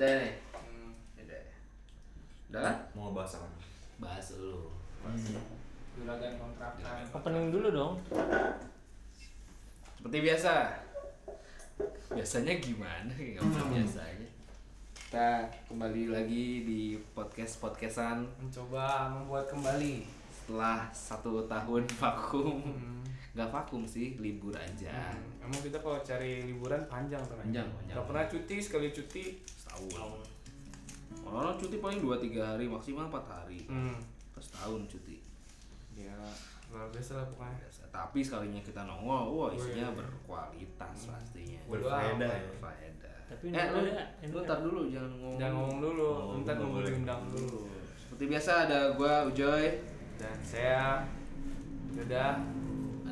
Udah nih. Hmm. Udah. Udah kan? Mau ngebahas apa? Bahas dulu. Juragan kontrakan. Opening dulu dong. Seperti biasa. Biasanya gimana? Gak pernah biasa aja. Kita kembali lagi di podcast podcastan Mencoba membuat kembali. setelah satu tahun vakum. Hmm. Gak vakum sih, libur aja. Hmm. Emang kita kalau cari liburan panjang tuh. Panjang, panjang. Gak pernah cuti sekali cuti. Setahun. Orang cuti paling 2-3 hari, maksimal 4 hari. Hmm. Terus tahun cuti. Ya luar biasa lah pokoknya. Biasa. Tapi sekalinya kita nongol, wah isinya berkualitas pastinya. Berfaedah ya. Berfaedah. Tapi eh, lu, ada, ini lu ada. tar dulu jangan ngomong. Jangan ngomong dulu, Oh, ntar nggak diundang dulu. Seperti biasa ada gua Ujoy, Dan saya udah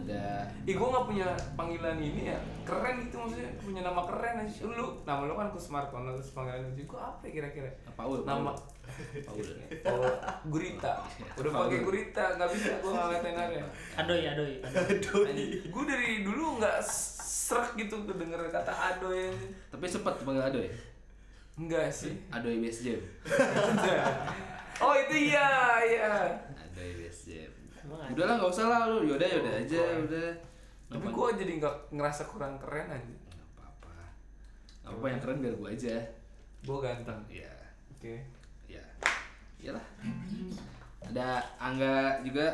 ada. Ih gue gak punya panggilan ini ya. Keren gitu maksudnya. Punya nama keren aja. Lu Nama lu kan Kusmartono Terus panggilan lu Gue apa ya kira-kira? Paul. Nama. Paul. Oh Gurita. Udah pakai Gurita. Gak bisa gue ngeliatin aja Adoy, adoy. Gue dari dulu gak serak gitu Denger kata adoy Tapi sempet panggil Adoy. Enggak sih. Adoy Best Jam. Oh itu iya Iya. Adoy Best Jam. Emang ada? Udah lah nggak usah lah lu. Yaudah yaudah aja udah. Tapi gue jadi gak ngerasa kurang keren aja nggak apa-apa. Nggak apa-apa yang keren biar gua aja. Gue ganteng Iya. Oke Ya. Iyalah. Ada Angga juga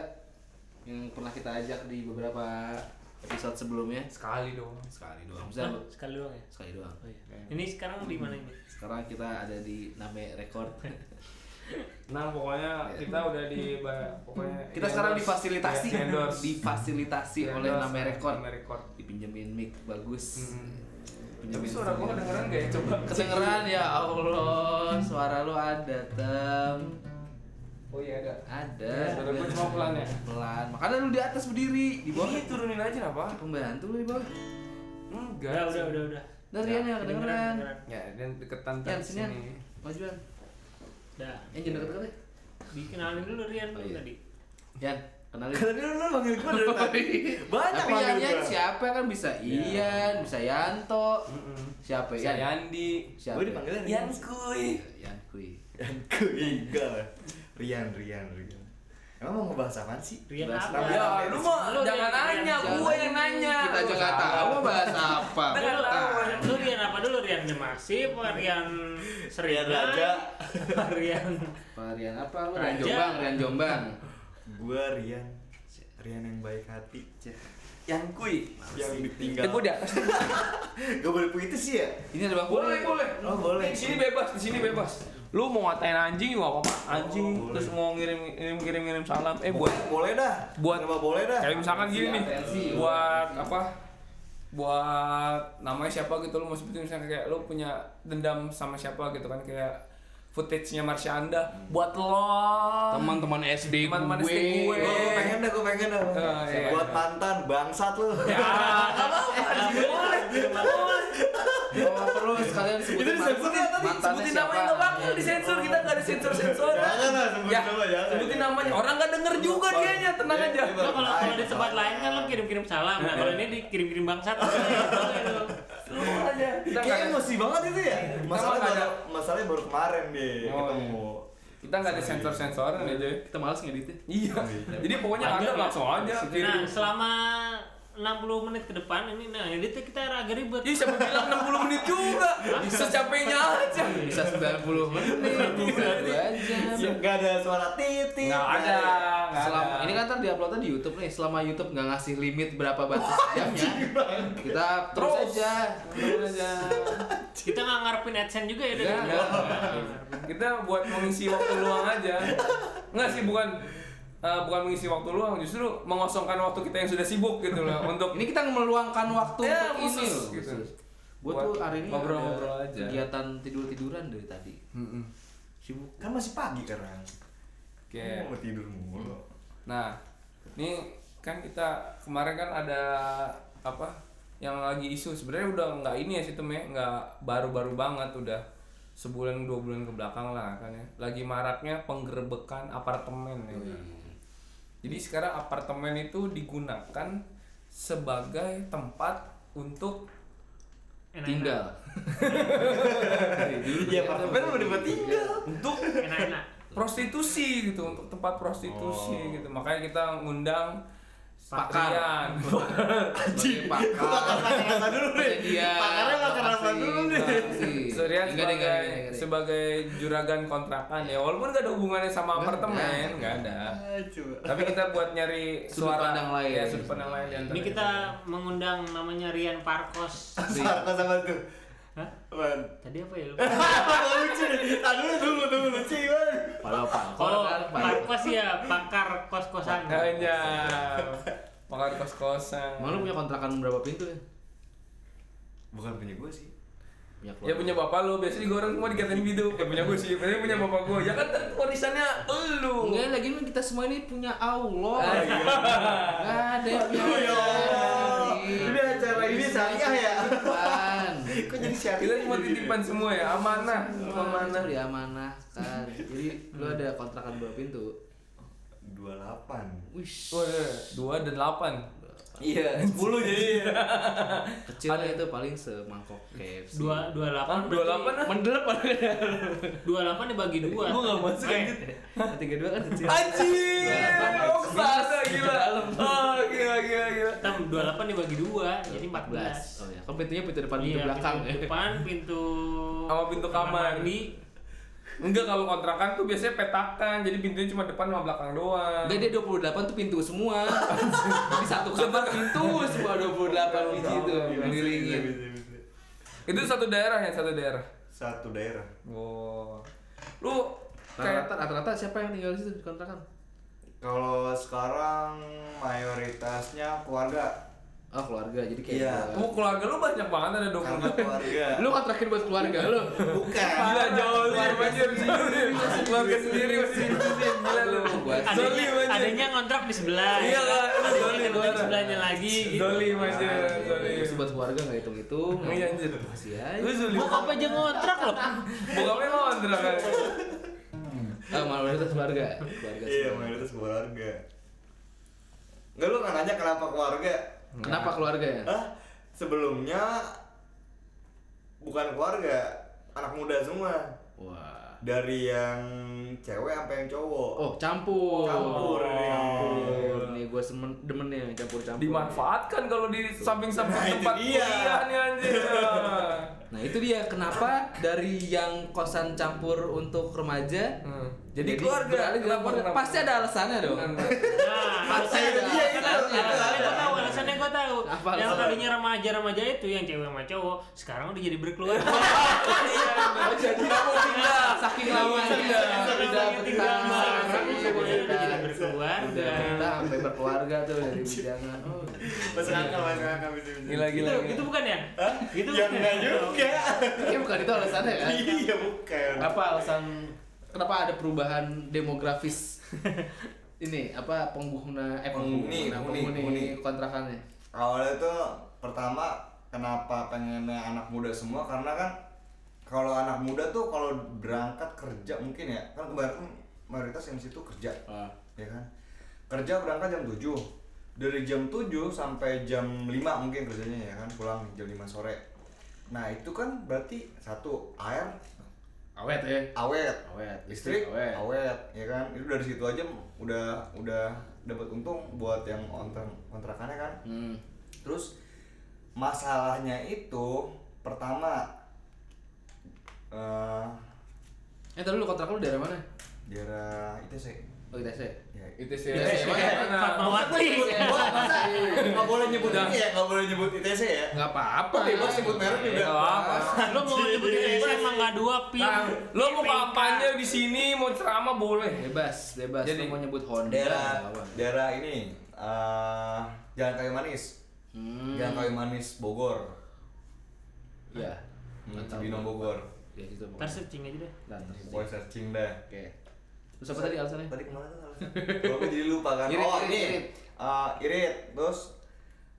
yang pernah kita ajak di beberapa episode sebelumnya. Sekali dong Sekali doang. Bisa lu? Sekali doang ya? Sekali doang. Oh iya. Ini sekarang di mana ini? Sekarang kita ada di Name Record. Nah pokoknya Iya. kita udah di pokoknya kita sekarang difasilitasi, Di endorse. difasilitasi Di oleh endorse Name Record. Name Record. Dipinjemin mic bagus. Hmm. Tapi Pinjemin suara gua kedengeran gak ya? Coba Kedengeran ya Allah, suara lu ada tem. Oh iya ada Ada. Suara gua cuma pelan ya? Pelan. Makanya lu di atas berdiri, di bawah Ini turunin aja apa? pembantu lu di bawah. Enggak Udah, udah, udah, udah. Nah, Rian yang kedengeran. Ya dan deketan dari Yan. sini Majuan. Udah. Yan jangan deket-deket ya. Dikenalin dulu Rian Oh, dulu iya. tadi. Yan, kenalin. Tadi lu lu manggil gua dari tadi. Banyak Tapi Yan, Yan siapa kan bisa Ian, bisa Yanto. Siapa Si Yan? Yandi Siapa? Gua dipanggilnya Yan kuy Yan Kui. Yan enggak lah. Rian, Rian, Rian. Emang mau ngebahas apaan sih? Rian Bahas apa? apa? Ya lu mah Lu jangan nanya, gua yang nanya Kita nggak tahu mau bahas apa. Nggak Lu, tahu. lu Rian apa dulu? Rian Demasi apa Rian Serian Rian Raja. Rian Pak Rian apa lu? Rian. Jombang, Rian Jombang. Gua Rian. Rian yang baik hati. Yan kuy Yang ditinggal. gua di atas Gak boleh begitu sih ya? Ini ada Bang Boleh, boleh. Oh, boleh. Di sini bebas, di sini bebas. Lu mau ngatain anjing juga apa-apa. Anjing Oh, boleh. terus mau ngirim ngirim kirim ngirim salam. Eh buat boleh dah. buat- Kenapa boleh dah? kayak misalkan gini nih. Atensi, Buat apa? Buat namanya siapa gitu lu mau sebutin misalnya kayak lu punya dendam sama siapa gitu kan kayak footage-nya Marsyanda buat lo Teman-teman SD Teman-teman gue. SD gue. Gua pengen dah, gua pengen dah. Oh, iya. Buat mantan, bangsat lu. ya apa-apa boleh Oh, sekalian Itu sebutin disebut ya tadi, mantannya sebutin siapa. namanya nggak bakal disensor kita nggak ada sensor sensor Jangan lah, sebutin nama, jangan. sebutin namanya orang nggak denger juga dianya tenang Iya, aja iya, Lo kalau kalau di tempat lain kan lo kirim-kirim salam. Nah, kalau ini dikirim-kirim bangsat. Lu aja Kayak emosi banget itu ya. Masalahnya baru, masalahnya baru kemarin deh Oh, ketemu. kita nggak ada sensor sensoran ya Joy Kita malas ngeditnya. iya. Jadi pokoknya ada langsung aja Nah, selama 60 menit ke depan ini nah editnya kita agak ribet. Ih, siapa bilang 60 menit juga? Secapeknya aja. Bisa 90 menit. Bisa aja. Gak ada suara titik. Nggak ada, Selama ada. ini kan ntar diuploadnya di YouTube nih. Selama YouTube nggak ngasih limit berapa batas jamnya, kita terus Terus. aja. Terus aja. Kita nggak ngarepin AdSense juga ya. Kita buat mengisi waktu luang aja. Enggak sih, bukan eh, bukan mengisi waktu luang, justru mengosongkan waktu kita yang sudah sibuk gitu loh untuk Ini kita meluangkan waktu Ya, untuk ini loh. gitu. Gue Buat tuh hari ini ngobrol-ngobrol aja. kegiatan tidur-tiduran dari tadi. Sibuk. Kan masih pagi sekarang. kayak Mau tidur mulu. Nah, ini kan kita kemarin kan ada apa yang lagi isu sebenarnya udah nggak ini ya sih Tem, ya nggak baru-baru banget udah sebulan dua bulan ke belakang lah kan ya lagi maraknya penggerbekan apartemen ya. Jadi sekarang apartemen itu digunakan sebagai tempat untuk Enak-enak. tinggal. Iya, apartemen mau dibuat tinggal. untuk Enak-enak. prostitusi gitu untuk tempat prostitusi Oh. gitu makanya kita ngundang Pakar. Sebagai pakar. Apa dulu nih? Iya. Pakarnya makan apa dulu nih? Surya sebagai sebagai juragan kontrakan ya walaupun gak ada hubungannya sama apartemen nggak. ada coba. tapi kita buat nyari suara pandang lain. ya sudut pandang lain Ini kita mengundang namanya Rian Parkos. Apa sama tuh? Hah? Apaan? Tadi apa ya lu? lucu nih. Tadi tunggu tunggu lucu gimana? Kalau pakar Oh, Pak. Parkos ya, pakar kos-kosan. hanya makan kos kosan Emang lu punya kontrakan berapa pintu ya? Bukan punya gue sih. Punya ya punya bapak lu biasanya juga orang semua dikatain gitu ya punya gue sih biasanya punya bapak gue ya kan warisannya lu Enggak, lagi kan kita semua ini punya Allah. Ah, iya. Enggak ada yang punya Oh, Allah. Ini acara ini syariah ya? Titipan. Kok jadi syariah? Kita cuma titipan semua ya amanah Amanah diamanahkan. Jadi lu ada kontrakan berapa pintu? 28. Wish. Waduh, dua dan delapan Iya, 10 jadi. Kecilnya itu paling semangkok KFC. Dua dua delapan. dua delapan ah Mendelep Dua delapan dibagi dua. Gua nggak masuk, Eh, anjir. Tiga dua kan kecil. Anjir, Delapan. oh gila. Oh gila gila gila. Tam dua delapan dibagi dua, jadi empat belas. Oh ya, kan pintunya pintu depan pintu Iya, belakang pintu ya. depan, pintu Sama pintu kamar. mandi. Enggak kalau kontrakan tuh biasanya petakan, jadi pintunya cuma depan sama belakang doang. Enggak dia 28 tuh pintu semua. Jadi satu kamar pintu semua 28 biji itu ngelilingin. Itu satu daerah ya, satu daerah. Satu daerah. Wow. Lu kayak Rata-rata rata-rata siapa yang tinggal di situ di kontrakan? Kalau sekarang mayoritasnya keluarga. Oh keluarga, jadi kayak Iya. Oh, keluarga lu banyak banget ada dong. Karena keluarga. Lu kontrakin buat keluarga lu. Bukan. Gila jauh anjir. Keluarga sendiri masih hidup gila lu. Buat- Adanya, Zolim anjir. adanya ngontrak di sebelah. Iya, Kak. Adanya Zolim, kedua di beneran. sebelahnya lagi. Gitu. Zolim anjir, zolim. Terus buat keluarga nggak hitung-hitung. Iya anjir. Masih aja. Lu zolim. Bokap aja ngontrak loh. Bokapnya ngontrak kan. Ah, mayoritas keluarga. Keluarga. Iya, semua. mayoritas keluarga. Enggak lu nggak nanya kenapa keluarga? Kenapa keluarga ya? Hah? Sebelumnya bukan keluarga, anak muda semua. Wah. Dari yang cewek sampai yang cowok. Oh, campur. Campur, iya. Campur. Nih gue semen demen nih campur-campur. Dimanfaatkan kalau di samping-samping Nah, tempat kuliah nih anjir. Nah, itu dia kenapa dari yang kosan campur untuk remaja Hmm. Jadi keluarga. beralih ke Kenapa, keluarga. kenapa? Pasti ada alasannya dong. Nah, Pasti alasannya ada dia itu. alasannya. Alasannya gue tahu, alasannya gue tahu. Apa yang tadinya remaja-remaja itu yang cewek sama cowok, sekarang udah jadi berkeluarga. Oh, jadi kamu pindah saking lamanya Pindah. Iya, semuanya jadi betah. berkeluarga. udah betah sampai berkeluarga tuh dari bidangan oh Masuk akal, masuk akal. Gila gila. Itu, bukan ya? Itu Ya enggak juga. Ya bukan itu alasannya kan? Iya, bukan. apa alasan kenapa ada perubahan demografis ini apa pengguna eh Penghuni, penghuni, penghuni kontrakannya? Awalnya tuh pertama kenapa pengennya anak muda semua? Karena kan kalau anak muda tuh kalau berangkat kerja mungkin ya kan kebanyakan mayoritas yang situ kerja Ah. ya kan? Kerja berangkat jam 7 dari jam 7 sampai jam 5 mungkin kerjanya ya kan? Pulang jam 5 sore nah itu kan berarti satu air. Awet ya awet. Awet listrik awet. awet ya kan? Itu dari situ aja udah udah dapat untung buat yang kontrak kontrakannya kan? Hmm. terus masalahnya itu pertama eh eh tadi lu kontrak lu daerah mana? daerah ITC oh ITC ya. ITC ITC? Fatmawati. Masa nggak boleh nyebut ini ya nggak boleh nyebut ITC ya. Nggak apa-apa. Bebas sebut merek juga. Nggak apa-apa. Lo mau nyebut Indonesia emang gak dua pin. Nah, lo mau kampanye di sini? Mau ceramah? Boleh. bebas bebas. Jadi, lu mau nyebut Honda daerah apa. daerah ini eh Jalan Kayu Manis. Hmm. Jalan Kayu Manis Bogor. Ya. Hmm, tahu. Cibinong Bogor. Ya gitu Ntar searching aja deh. Ntar, searching. Dah oke terus apa tadi alasannya tadi ke mana tuh alasan? Gua kok jadi lupa kan Irit, oh irit, ini irit. eh, irit terus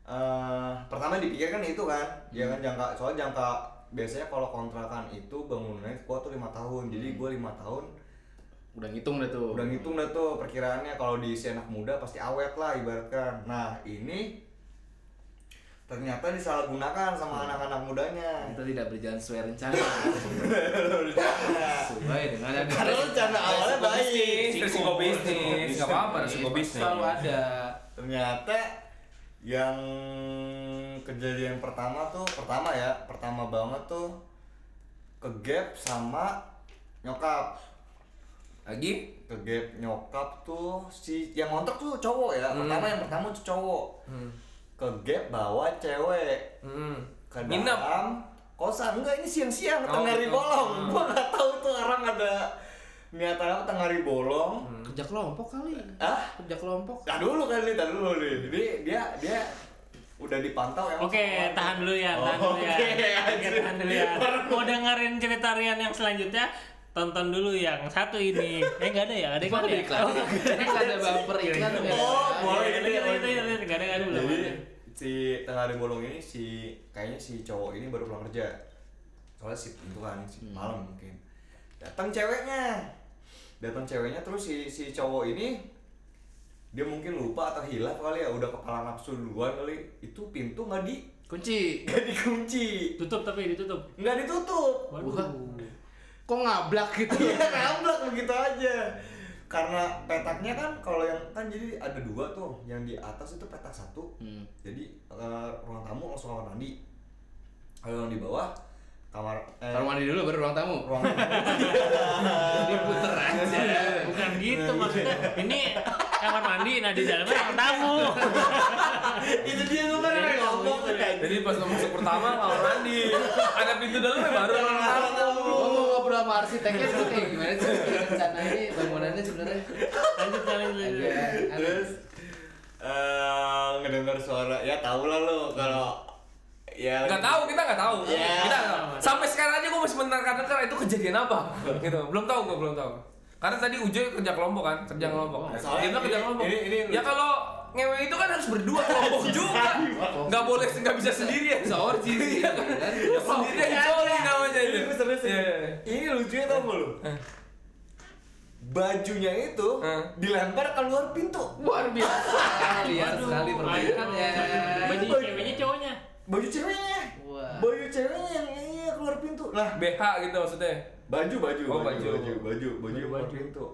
eh pertama dipikirkan itu kan ya Hmm. kan jangka soal jangka biasanya kalau kontrakan itu bangunannya gua tuh lima tahun jadi Hmm. gua lima tahun udah ngitung deh tuh udah ngitung dah tuh perkiraannya kalau diisi anak muda pasti awet lah ibaratkan nah ini ternyata disalahgunakan sama anak-anak mudanya Kita tidak berjalan sesuai rencana. Sesuai dengan yang Karena rencana awalnya baik. Risiko bisnis, nggak apa-apa risiko bisnis. Selalu ada. ternyata yang kejadian pertama tuh pertama ya pertama banget tuh ke gap sama nyokap Lagi? ke gap nyokap tuh si yang ngontrak tuh cowok ya pertama yang pertama tuh cowok Hmm. Ke gap bawa cewek Hmm. ke dalam kosan enggak ini siang-siang Oh, tengah hari gitu. bolong gua nggak tahu tuh orang ada niatan apa tengah hari bolong Kerja kelompok kali. ah Kerja kelompok. Tar dulu kali, tar dulu nih. Jadi dia dia udah dipantau emang Oke, warga. tahan dulu ya, tahan Oh, dulu ya. anjir. tahan dulu ya. Mau dengerin cerita Rian yang selanjutnya, tonton dulu yang satu ini. Eh enggak ada ya? Ada iklan ada ya? iklan. Nggak ada bumper iklan. Oh, boleh Ada, gitu ya. ada, ada, ada, ada, Enggak ada, ada belum Jadi si tengah hari bolong ini si kayaknya si cowok ini baru pulang kerja. Soalnya si itu kan si malam mungkin. Datang ceweknya. Datang ceweknya terus si si cowok ini dia mungkin lupa atau hilaf kali ya udah kepala nafsu duluan kali itu pintu nggak di Kunci. nggak dikunci Tutup tapi ditutup. nggak ditutup Waduh. Kok ngablak gitu? Iya ngamblak begitu aja. Karena petaknya kan kalau yang kan jadi ada dua tuh, yang di atas itu petak satu. Hmm. Jadi eh, ruang tamu langsung kamar mandi. Kalau yang di bawah kamar eh, Kamar mandi dulu baru ruang tamu. ruang Diputer aja. Bukan gitu maksudnya. Ini kamar mandi, nah di dalamnya ruang tamu. itu dia gue baru ngomong Jadi pas masuk pertama kamar mandi, ada pintu dalamnya baru orang tamu. Ngobrol sama arsiteknya tuh kayak gimana sih rencana ini bangunannya sebenarnya Lanjut, lanjut, aneh. Terus eh ngedengar suara ya tau lah lo kalau ya Gak tahu, kita gak tahu. Iya. Kita nggak tahu. Sampai sekarang aja gue masih menerka-nerka itu kejadian apa. gitu. Belum tahu gue, belum tahu. Karena tadi Ujoy kerja kelompok kan, kerja kelompok. Soalnya Dia bilang kerja ini- kelompok. ini- ini- ya kalau ngewe itu kan harus berdua kelompok juga. Gak boleh, gak bisa sendirian. Bisa orgi sih, Iya kan? kan? Bisa Sendirian coli namanya itu. Ini serius Iya, iya, iya. Ini lucunya tau gak lu? Bajunya itu dilempar keluar pintu. luar biasa liar Waduh. sekali permainannya Baju ceweknya cowoknya. Baju ceweknya. Wah. Baju ceweknya yang iya keluar pintu. Nah, BH gitu maksudnya. baju baju Oh, baju baju. baju baju baju keluar Baju. pintu.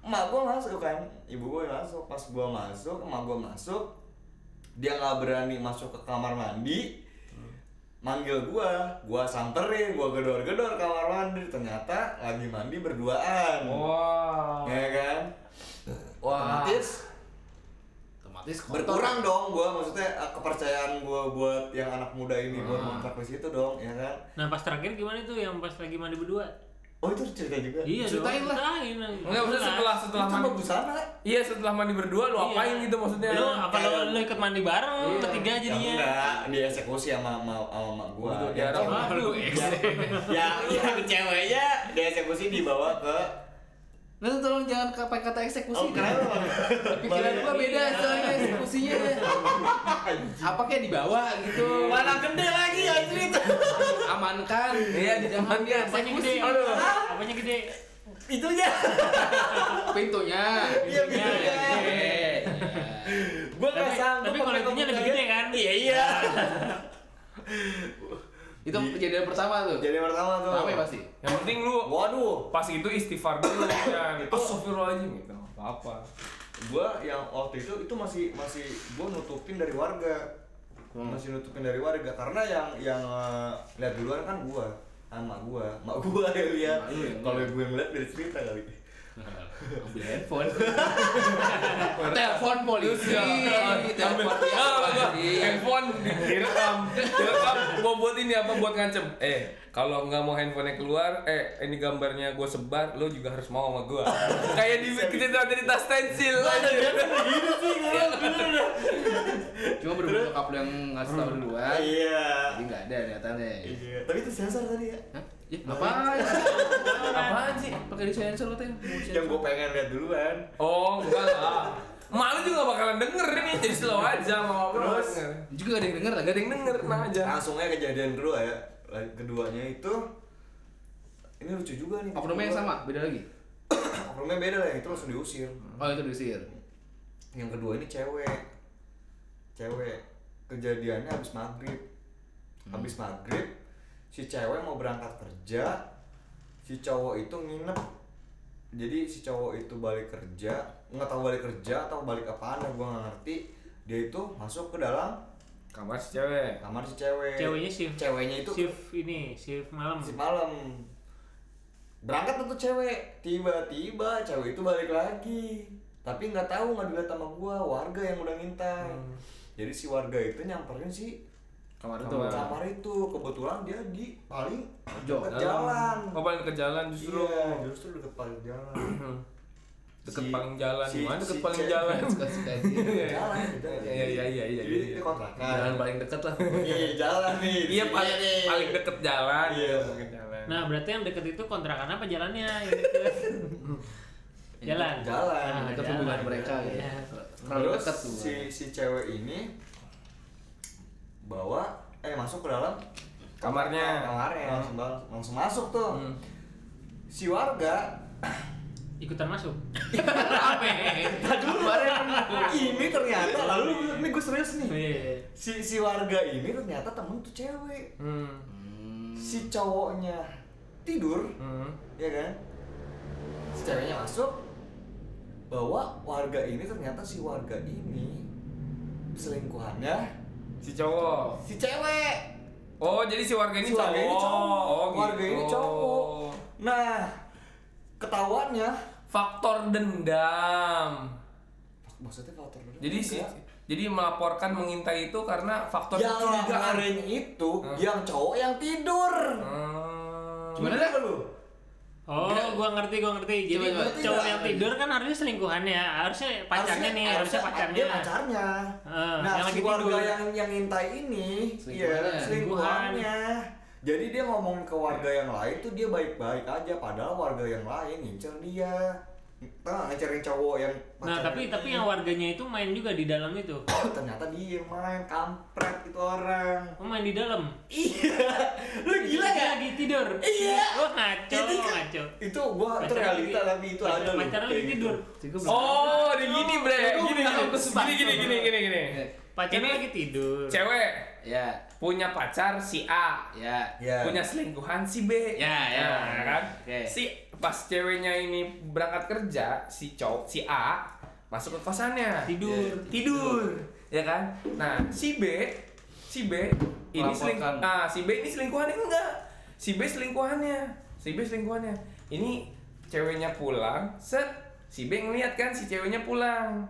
Emak gua masuk kan, ibu gua yang masuk. Pas gua masuk, emak gua masuk, dia nggak berani masuk ke kamar mandi. Manggil gua, gua samperin, gua gedor-gedor kamar mandi. Ternyata lagi mandi berduaan. Wow. Ya kan? Wah. Otomatis otomatis kotor. berkurang dong gua maksudnya eh, kepercayaan gua buat yang anak muda ini buat kontrak di situ dong, ya kan? Nah pas terakhir gimana itu yang pas lagi mandi berdua? Oh itu cerita juga. Iya Ceritain lah. Ceritain. Enggak maksudnya setelah setelah itu mandi. sana. Iya setelah mandi berdua lu Iya. apain gitu maksudnya? Lu apa lu, lu ikut mandi bareng Iya. ketiga Ya jadinya? enggak, dieksekusi sama sama sama mak gua. Diarah. cewek- Waduh, ya, yang ceweknya dieksekusi dibawa ke Nah, tolong jangan pakai kata eksekusi. Oh? Pikiran gua beda Iya. soalnya eksekusinya. Apa kayak dibawa gitu. Mana gede lagi anjir. Amankan. Iya, jangan gede? Aduh. Apanya gede? Itunya. Pintunya. Iya, Pintunya. pintunya. Oke. Gua Tapi- enggak sanggup. tapi itunya lebih gede kan? Iya, iya. Itu kejadian pertama tuh. Jadi pertama tuh. Rame pasti. Yang penting lu Waduh. pas itu istighfar dulu ya gitu. Astagfirullahaladzim gitu. Apa-apa. gua yang waktu itu itu masih masih gua nutupin dari warga masih nutupin dari warga karena yang yang eh, lihat duluan kan gua sama gua mak gua yang lihat kalau lihat. gue yang lihat dari cerita kali Ambil handphone. Telepon polisi. Telepon pihak gua- wajib. handphone di- direkam, direkam. Gua buat ini apa buat ngancem. Eh, kalau nggak mau handphonenya keluar, eh ini gambarnya gua sebar, lo juga harus mau sama gua. Kayak di cerita cerita stensil. gitu sih Cuma berhubung nyokap yang ngasih tau duluan. iya Jadi nggak ada niatannya. iya tapi itu sensor tadi ya Hah? Ya, apaan? Apaan sih? Pakai di sensor katanya. Mau yang gue pengen lihat duluan Oh, enggak lah. Mak lu juga bakalan denger ini, jadi slow aja mau. Terus? Juga gak ada yang denger, Gak ada yang denger, tenang aja. langsungnya kejadian kedua ya keduanya itu ini lucu juga nih Oknumnya yang sama, beda lagi. oknumnya beda lah itu langsung diusir Oh itu diusir. yang kedua ini cewek cewek kejadiannya habis maghrib habis maghrib si cewek mau berangkat kerja si cowok itu nginep. Jadi si cowok itu balik kerja nggak tahu balik kerja atau balik apaan gue nggak ngerti dia itu masuk ke dalam kamar si cewek. kamar si cewek. Ceweknya shift. ceweknya itu Shift ini, shift malam. si malam. Berangkat tuh cewek. Tiba-tiba cewek itu balik lagi. Tapi nggak tahu nggak dilihat sama gua warga yang udah ngintai. Jadi si warga itu nyamperin si Kamar itu. Kamar. kamar itu kebetulan dia di paling deket jalan oh paling ke jalan justru iya justru deket paling jalan deket Si- paling jalan si- gimana deket si paling cewek- jalan Suka-suka dia. jalan gitu. Iya, iya, iya, iya, jadi iya. itu kontrakan Jalan paling dekat lah. iya jalan nih iya paling paling deket jalan Iya. paling jalan Nah, berarti yang deket itu kontrakan apa jalannya? Deket. jalan. jalan Ah, Dekat jalan. hubungan mereka ya. Iya. Terlalu Terus dekat tuh. si si cewek ini bawa eh masuk ke dalam Kamarnya. kamarnya langsung bang- langsung masuk tuh Hmm. si warga Ikutan masuk. ini ternyata lalu ini gue serius nih Iya. si si warga ini ternyata temen tuh cewek hmm. Hmm. si cowoknya tidur Hmm. ya kan si ceweknya masuk bawa warga ini ternyata si warga ini selingkuhannya si cowok si cewek oh jadi si warga ini Si warga cowok ini cowok. oh gitu Warga ini cowok. Nah, ketahuannya faktor dendam maksudnya faktor dendam jadi si jadi melaporkan mengintai itu karena faktor yang kecurigaan kemarin itu Hah? yang cowok yang tidur. Hmm. Gimana dah? lu? Oh, gua ngerti, gua ngerti. Jadi Coba, coba. cowok yang tidur kan harusnya selingkuhannya, harusnya pacarnya nih, harusnya pacarnya. Dia pacarnya. Eh, nah, yang si tidur. yang yang ngintai ini, Selingkuhannya. iya, selingkuhannya. Jadi dia ngomong ke warga yang lain tuh dia baik-baik aja, padahal warga yang lain ngincer dia. Nah, ngincerin cowok yang Nah, tapi tapi yang warganya itu main juga di dalam itu. ternyata dia yang main kampret itu orang. Oh, main di dalam. Iya, lu gila Dia ya? lagi tidur. Iya. Kan- ngaco. Gua itu realita tapi itu ada loh. pacar lagi kayak tidur. gitu. Belum- oh di gini bre gini gini gini gini gini gini Ini lagi tidur. cewek Ya, punya pacar si A ya. Ya. punya selingkuhan si B Ya, ya. Nah, kan Oke. si pas ceweknya ini berangkat kerja si cowok si A masuk ke kosannya Tidur. tidur ya kan nah si B si B ini seling Melaporkan. nah si B ini selingkuhannya enggak si B selingkuhannya si B selingkuhannya ini ceweknya pulang set si B ngeliat kan si ceweknya pulang.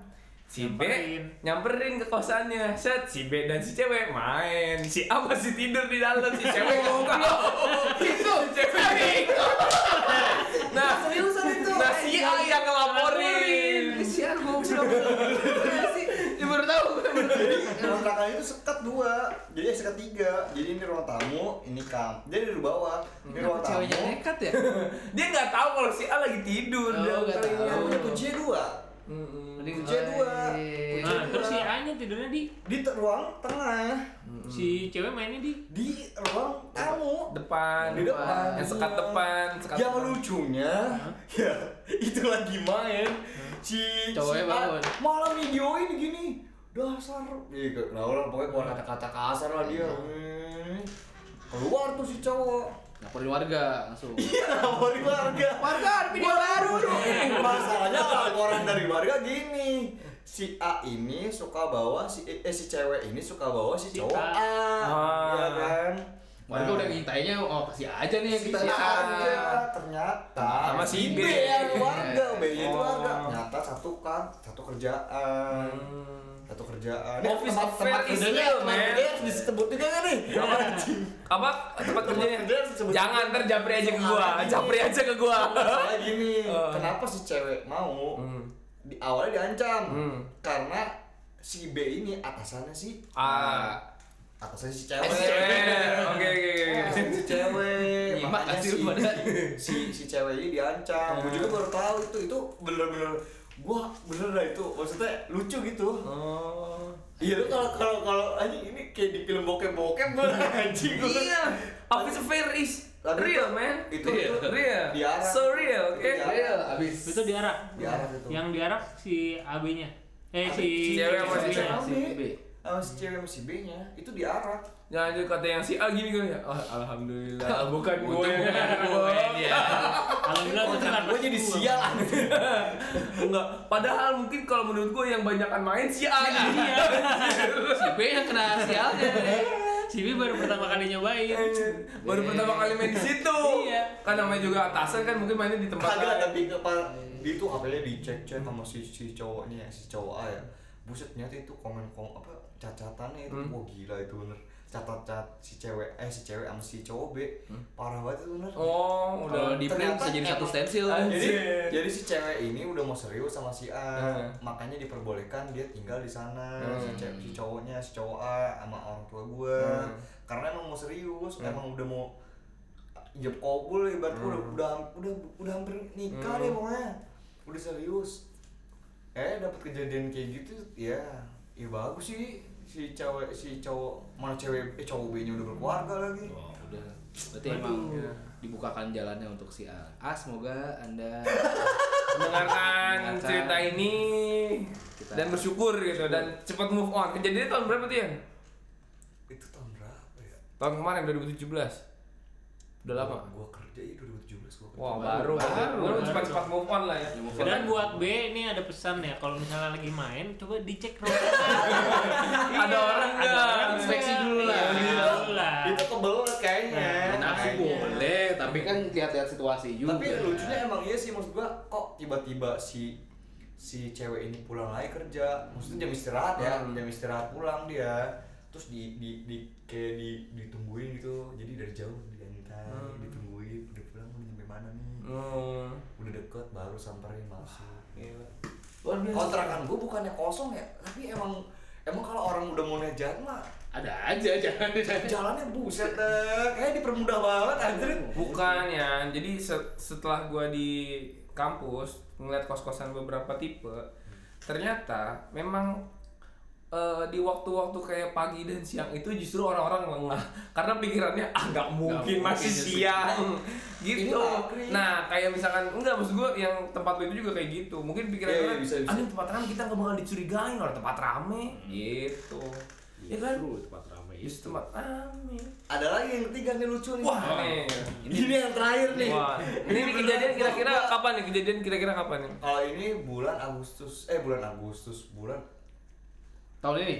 Si Nyamperin. B nyamperin ke kosannya set si B dan si cewek main. Si A masih tidur di dalam si cewek ngomong itu cewek nah Seriusan itu? nah si A yang ngelaporin Siar gua belum sih. Ya baru tahu. Kontrakan itu sekat dua, jadi sekat tiga. Jadi ini ruang tamu, ini kam. Jadi di bawah, ini ruang tamu. Ceweknya nekat ya? dia nggak tahu kalau si A lagi tidur Oh, dia nggak tahu. punya kuncinya dua. Mm-mm. Mending Kuncinya dua. Eh, Nah, terus si A-nya tidurnya di Di ruang tengah, si cewek mainnya di di ruang tamu. depan Di depan. yang sekat depan sekat Yang depan. lucunya, ya itu lagi main. Si Cowoknya si A bangun. malah videoin gini. Dasar. Iya, nah orang pokoknya keluar kata-kata kasar lah dia. Hmm. Keluar tuh si cowok. Laporin warga langsung. Iya, laporin warga. Warga, ada video baru. Masalahnya laporan dari warga gini. Si A ini suka bawa si eh si cewek ini suka bawa si Si cowok A. Ah. Ya kan? Warga Nah, udah ngintainya, oh kasih aja nih yang si kita A lihat. aja ternyata Sama si B. yang warga, B itu Oh. warga. Ternyata satu kan, satu kerjaan. Hmm. Satu kerjaan. Office tempat, affair tempat is kerjanya, real, tempat kerja harus disebut juga kan nih? Apa anjing? apa tempat kerjanya jangan ntar japri aja ke gua Soalnya japri aja ke gua Masalah gini, Eh. kenapa si cewek mau? Hmm. Di awalnya diancam Hmm. karena si B ini atasannya si ah atasnya si Eh, cewek. si cewek. Oke, oke, oke. Atasannya si cewek. Nyimak Makanya kasih si, si si cewek ini diancam. Gue juga baru tahu itu itu bener-bener gua bener lah itu maksudnya lucu gitu. oh Iya lu kalau kalau kalau anjing ini kayak di film bokep-bokep gue anjing gua. iya office affair is real man itu Real. itu real Diarah. so real oke Diarah. Real, abis. itu diarak. Diarah itu. Yang diarak si AB-nya. Eh AB, si si cewek sama si AB-nya. cewek. Si B. sama si cewek sama si B nya itu diarak Jangan jadi kata yang si A gini kan ya. Oh, alhamdulillah bukan gue yang bukan gue dia. Alhamdulillah itu kan gue jadi sial Enggak. Padahal mungkin kalau menurut gue yang banyakan main si A. Iya. Si B yang kena sialnya. Si B baru pertama kali nyobain. Baru pertama kali main di situ. Iya. Kan namanya juga atasan kan mungkin mainnya di tempat kagak lain. tapi ke pa- di itu HP-nya dicek cek sama si si cowoknya si cowok A ya buset ternyata itu komen kom apa cacatannya itu Hmm. wah gila itu bener catat cat si cewek eh si cewek sama si cowok B Hmm. parah banget itu bener Oh, udah. di print bisa jadi satu stensil. Anjir. jadi jadi si cewek ini udah mau serius sama si A Hmm. makanya diperbolehkan dia tinggal di sana Hmm. si, cewek, si cowoknya si cowok A sama orang tua gue Hmm. karena emang mau serius Hmm. emang udah mau jeb kabul ibarat Hmm. udah udah udah udah hampir nikah Hmm. deh pokoknya udah serius eh dapat kejadian kayak gitu ya ya bagus sih si cewek si cowok mana cewek eh cowok B nya udah berkeluarga lagi Oh, udah. Berarti emang Aduh. dibukakan jalannya untuk si A. A semoga Anda Mendengarkan cerita ini Kita- dan bersyukur gitu dan cepat move on. Kejadiannya tahun berapa tuh ya? itu tahun berapa ya Tahun kemarin 2017. Udah lama. gua kerja ya 2017 gua kerja Wah, Baru, baru. baru, Baru baru. cepat-cepat move on lah ya. Ya. Dan buat B ini ada pesan ya, kalau misalnya lagi main, coba dicek rokok. Ada orang Ada nggak? orang Inspeksi dulu lah. Iya, inspeksi dulu lah. itu kebelet kayaknya Ya, nafsu Kayaknya. boleh, tapi kan lihat-lihat situasi juga. tapi lucunya emang iya sih maksud gua kok tiba-tiba si si cewek ini pulang lagi kerja maksudnya jam istirahat ya Hmm. jam istirahat pulang dia terus di di, di kayak di ditungguin gitu jadi dari jauh diantai Hmm. ditungguin Hmm. udah deket baru samperin masuk Gila. Luar biasa. kontrakan gua bukannya kosong ya tapi emang emang kalau orang udah mau naik jalan mah Ada aja jangan jalannya buset deh kayak dipermudah banget anjir Bukan ya, jadi se- setelah gua di kampus ngeliat kos-kosan beberapa tipe, ternyata memang eh, di waktu-waktu kayak pagi dan siang itu justru orang-orang lengah karena pikirannya ah nggak mungkin mungkin masih sih. siang Ini gitu. Nah kayak misalkan enggak maksud gua yang tempat itu juga kayak gitu. Mungkin pikiran Iya, orang, iya, bisa, bisa. "Anjing, tempat rame kita nggak bakal dicurigain orang tempat rame gitu. Ya kan? tempat ramai Justru tempat rame. ada lagi yang ketiga nih lucu nih Wah, nih. ini yang terakhir nih Wah, ini, ini kejadian kira-kira kapan nih? Kejadian kira-kira kapan nih? Kalau ini bulan Agustus, eh bulan Agustus, bulan Tahun ini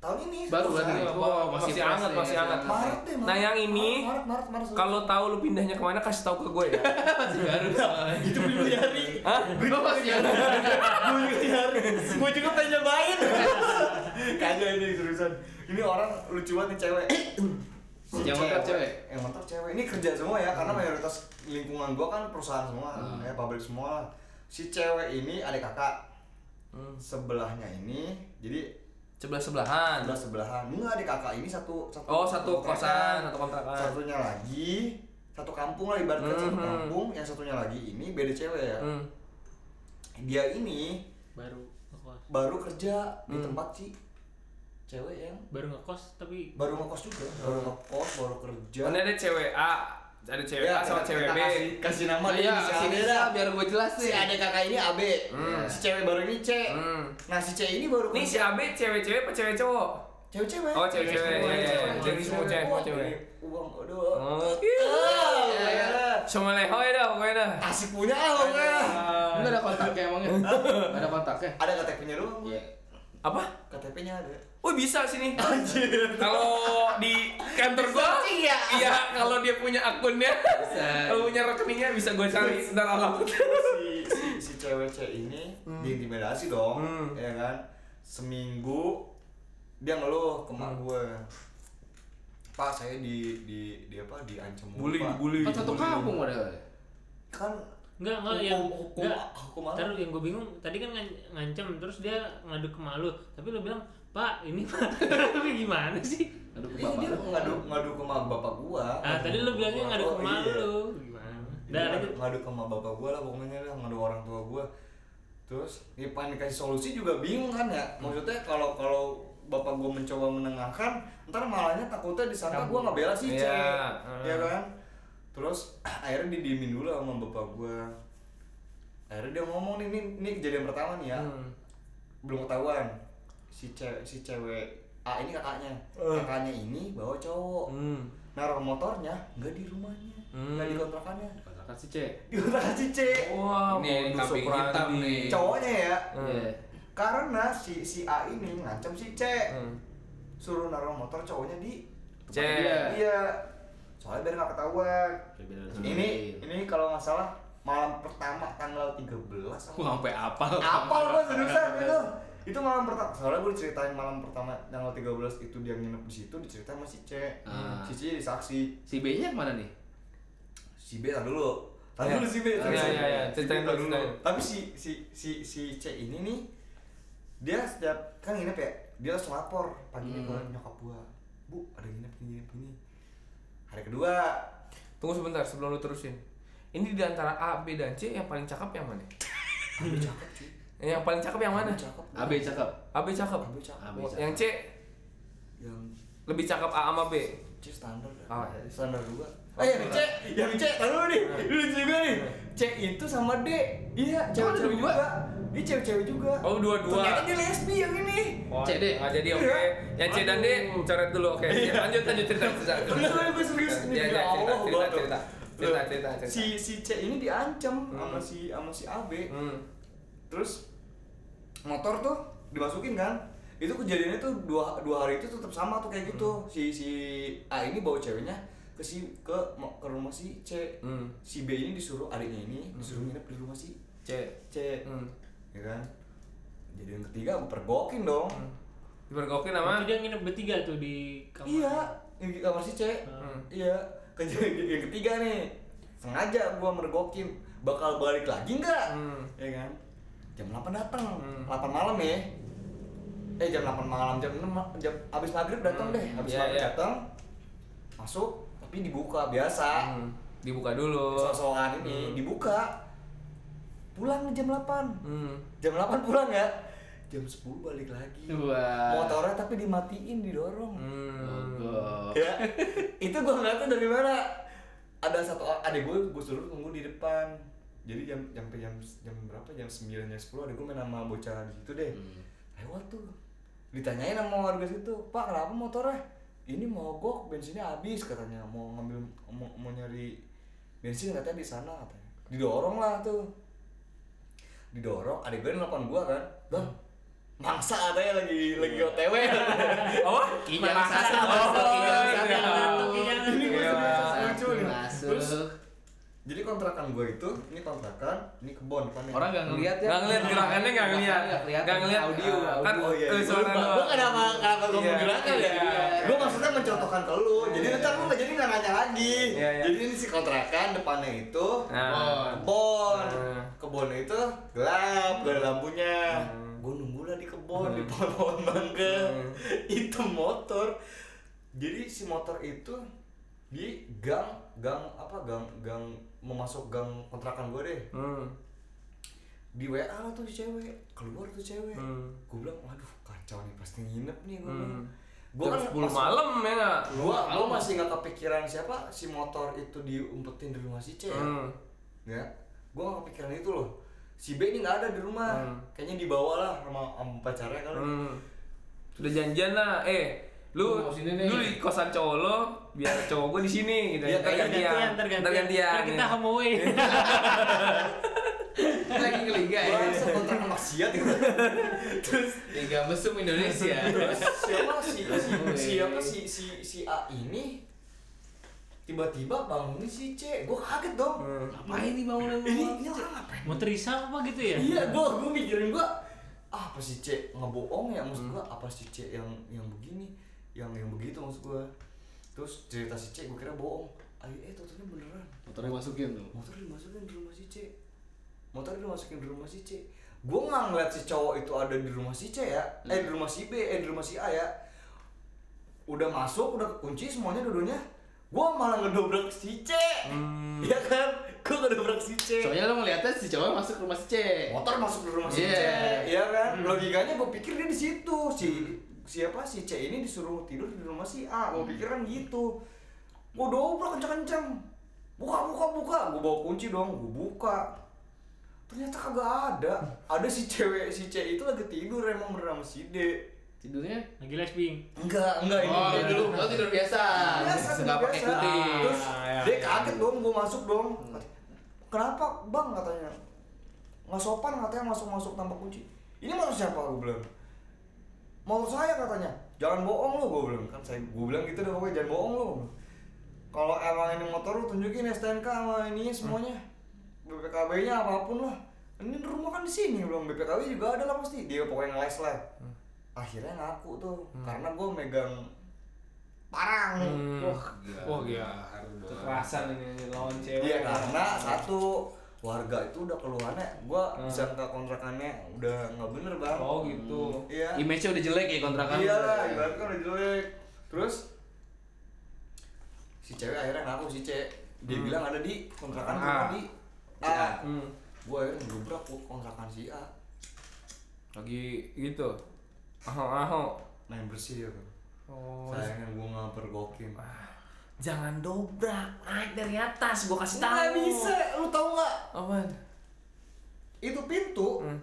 tahun ini baru berarti. Oh, masih, masih hangat, masih ya, hangat. Maret deh, Maret. Nah, yang ini Maret, Maret, Maret, Maret. kalau tahu lu pindahnya ke mana kasih tahu ke gue ya. masih baru soalnya. itu belum nyari, Hah? Gue masih ada. belum nyari, gue juga pengen nyobain. Kagak ini seriusan. Ini orang lucu banget nih cewek. Si Yang mantap cewek? Yang mantap cewek. Ini kerja semua ya, karena mayoritas lingkungan gua kan perusahaan semua, Hmm. ya pabrik semua. Si cewek ini adik kakak. Hmm. Sebelahnya ini, jadi Sebelah sebelahan. sebelah sebelahan. Enggak adik kakak ini satu satu Oh, satu kosan, satu kontrakan. Satunya lagi satu kampung lah ibaratnya satu Mhm. kampung, yang satunya lagi ini beda cewek ya. Hmm. Dia ini Baru ngekos. baru kerja di Hmm. tempat si cewek yang Baru ngekos tapi baru ngekos juga, baru ngekos, baru kerja. Ini ada cewek A, ada cewek A sama cewek B. Kasih, kasih nama Nah, dia ya, inisialnya sini dah. biar gue jelas Si nih. adik kakak ini AB, Hmm. si cewek baru ini C. Hmm. Nah si C ini baru Nih si AB cewek-cewek apa cewek cowok? cewek-cewek. Oh, cewek-cewek, iya, iya. Jadi semua cewek, semua cewek. Ini Uang, aduh. Oh. Sama lehoy dah pokoknya dah. Asik punya ah pokoknya. Enggak ada kontaknya emangnya? Enggak ada kontaknya. Ada KTP-nya doang. Iya. Apa? KTP-nya ada. Oh bisa sini. Kalau di kantor gua, Iya. iya kalau dia punya akunnya, Bisa. kalau punya rekeningnya bisa gue cari ntar alamat. si, si, si cewek C ini diintimidasi dong, Hmm. ya kan? Seminggu dia ngeluh ke mak Hmm. gue. Pak saya di di di apa diancam Bully, Pak." dibully. Kan satu kampung padahal. Kan enggak enggak hukum, yang hukum, enggak hukum apa? Ntar yang gue bingung, tadi kan ngan- ngancem terus dia ngadu ke malu, tapi lu bilang Pak ini Pak, tapi gimana sih? Aduh, ke Iya, bapak. dia ngadu ngadu ke mak bapak gua. Ah tadi lu bilangnya ngadu ke Oh, malu iya. lu, gimana? Dan ngadu, ngadu ke mak bapak gua lah pokoknya lah ngadu orang tua gua. Terus ini pengen dikasih solusi juga bingung kan ya. Maksudnya kalau kalau bapak gua mencoba menengahkan, ntar malahnya takutnya disangka gua ngebela si C. Iya, Ya hmm. kan? Terus akhirnya didiemin dulu sama bapak gua. Akhirnya dia ngomong nih, ini, ini kejadian pertama nih ya. Hmm. Belum ketahuan. Si cewek si cewek A ini kakaknya Eh. kakaknya ini bawa cowok Hmm. naruh motornya nggak di rumahnya Hmm. nggak di kontrakannya kontrakan si C di kontrakan si C Wah, Ini kambing hitam nih. cowoknya ya Hmm. Iya. karena si si A ini ngancam si C Hmm. suruh naruh motor cowoknya di C. Iya. Soalnya biar nggak ketahuan. Ini ini kalau nggak salah malam pertama tanggal 13 apa? Gua sampai apal. Apal gua seriusan itu. Itu malam pertama. Soalnya gue diceritain malam pertama tanggal 13 itu dia nginep di situ diceritain sama si C. Ah. si C jadi saksi. Si B nya ke mana nih? Si B tar dulu. Tar Iya. dulu si B Iya, iya, iya. Si B Ceritain dulu, tapi si si si si C ini nih dia setiap kan nginep ya? Dia langsung lapor paginya Hmm. ke nyokap gua bu ada nginep gini gini hari kedua Tunggu sebentar sebelum lu terusin. Ini di antara A, B dan C yang paling cakep yang mana? Cakep cuy Yang paling cakep yang mana? A B cakep A, B cakep. Cakep AB Oh, cakep. Yang C yang lebih cakep A sama B. C standar Oh, dah. iya. standar juga Oh, oh yang C yang C taruh nih Iya. lucu juga nih C itu sama D iya cewek-cewek juga ini cewek-cewek juga Oh, dua-dua. ternyata dia lesbi yang ini Oh, C, D. nggak jadi oke. Iya. Yang C dan D coret dulu oke. Lanjut lanjut cerita cerita. Bener serius ini Iya, demi iya, cerita, Allah, cerita, cerita. Cerita, cerita, cerita. si si C ini diancam Hmm. sama si sama si AB Hmm. terus motor tuh dimasukin kan itu kejadiannya tuh dua, dua hari itu tetap sama tuh kayak gitu si si A ini bawa ceweknya ke si ke ke rumah si C Hmm. si B ini disuruh adiknya ini disuruh nginep di rumah si C. C Hmm. Ya kan jadi yang ketiga gue pergokin dong Dipergokin sama Itu dia nginep bertiga tuh di kamar. iya yang di kamar si C Hmm. iya kejadian yang ketiga nih sengaja gua mergokin bakal balik lagi nggak Hmm. ya kan jam 8 datang Hmm. 8 malam ya eh jam 8 malam jam 6 ma- jam abis maghrib datang Hmm. deh abis Iya, maghrib iya. datang masuk tapi dibuka biasa Hmm. Dibuka dulu. sosokan ini Hmm. dibuka pulang jam 8 Hmm. jam 8 pulang ya? Jam 10 balik lagi. Wah. motornya tapi dimatiin didorong. Hmm. Mogok. ya itu gue nggak tahu dari mana? Ada satu adik gue gue suruh tunggu di depan. Jadi jam jam jam jam berapa? Jam sembilan jam sepuluh adik gue main sama bocah di situ deh. Hmm. lewat tuh. Ditanyain sama warga situ pak kenapa motornya? Ini mogok bensinnya habis katanya. Mau ngambil mau, mau nyari bensin katanya di sana katanya. Didorong lah tuh didorong adik gue nelfon gue kan bang mangsa katanya lagi lagi otw Apa? Kijang satu, Oh, kijang iya. satu. Ini Iya. lucu nih. Masuk. Terus jadi kontrakan gue itu ini kontrakan ini kebon depannya Orang nggak ngeliat ya? Nggak ngeliat gerakannya nggak ngeliat. Nggak ngeliat audio. Ah, audio. kan Oh iya, eh, gue suara lupa. doang. Gue kenapa kenapa gue Iya, mau gerakan ya? iya. Gue maksudnya mencontohkan ke lu. Jadi ntar lu nggak jadi nggak nanya lagi. Iya, iya. Jadi ini si kontrakan depannya itu Nah. kebon. Nah. Kebon itu gelap, gak ada lampunya. Hmm. Gue nunggu lah di kebon, di pohon-pohon mangga. Itu motor. Jadi si motor itu di gang gang apa gang gang memasuk gang kontrakan gue deh Hmm. di WA lah tuh si cewek keluar tuh cewek Hmm. gue bilang waduh kacau nih pasti nginep nih gue Hmm. gue kan 10 masih- malam ya nggak? gua gua masih nggak kepikiran siapa si motor itu diumpetin di rumah si C ya Hmm. ya gua nggak kepikiran itu loh si B ini nggak ada di rumah Hmm. kayaknya dibawa lah sama, sama pacarnya kali Hmm. Sudah janjian lah, eh lu lu di kosan cowok lo biar cowok gue di sini gitu kayak Tergantian, tergantian. tergantian Ntar kita ya. homoin. Lagi ke liga ya. kontrakan maksiat gitu terus Liga mesum Indonesia. terus siapa si siapa si si si A ini tiba-tiba bangunin si C gua kaget dong Hmm. Ngapain nih bangunan ini ini orang ngapain Mau terisa apa gitu ya? iya gua gua mikirin gua ah, apa si C ngebohong ya maksud gua apa si C yang yang begini yang yang begitu maksud gua terus cerita si C gua kira bohong. Ayo eh totalnya beneran. Motornya masukin tuh. motor dimasukin di rumah si C motor dimasukin di rumah si C gua nggak ngeliat si cowok itu ada di rumah si C ya. Eh di rumah si B eh di rumah si A ya. Udah masuk udah kunci semuanya dulunya gua malah ngedobrak si C Hmm. Iya kan? Gua ngedobrak si C Soalnya lo ngeliatnya si cowok masuk ke rumah si C. motor masuk di rumah si Iya. C iya kan? Logikanya gue pikir dia di situ si siapa si C ini disuruh tidur di rumah si A? Gue pikir kan gitu. Gue dobrak kenceng-kenceng buka buka buka. Gue bawa kunci dong gue buka. Ternyata kagak ada. Ada si cewek si C itu lagi tidur emang bener sama si D. Tidurnya? Lagi lesbing. enggak enggak ini. Oh, tidur, oh, tidur biasa. biasa Nggak tidur pakai biasa. putih. terus Ah, ya, dia ya. kaget dong gue masuk dong. Kenapa bang? Katanya. Nggak sopan katanya masuk masuk tanpa kunci. Ini motor siapa? Gue bilang motor saya katanya. Jangan bohong lu gue bilang. Kan saya gue bilang gitu deh pokoknya jangan bohong lu kalau emang ini motor lu tunjukin STNK sama ininya semuanya. BPKB nya apa pun lah. Ini rumah kan di sini belum BPKB juga ada lah pasti. Dia pokoknya ngeles lah. Akhirnya ngaku tuh. Karena gue megang parang. Hmm. Wah, Wah, gila. Kekerasan ini lawan cewek. Iya karena satu warga itu udah keluhannya, gua Hmm. bisa ke kontrakannya udah nggak bener bang. Oh gitu. Iya. Image-nya udah jelek ya kontrakan. Iya lah, ibaratnya udah jelek. Terus si cewek akhirnya ngaku si cewek dia bilang ada di kontrakan Ah. gua di Si A. A. Hmm. Gua akhirnya ngelubrak ke kontrakan si A. Lagi gitu. Aho-aho. Main bersih ya. Oh. Sayangnya gua nggak pergokin. Jangan dobrak, naik dari atas, gua kasih tahu. Nggak bisa, lu tahu nggak? Apaan? Itu pintu Hmm.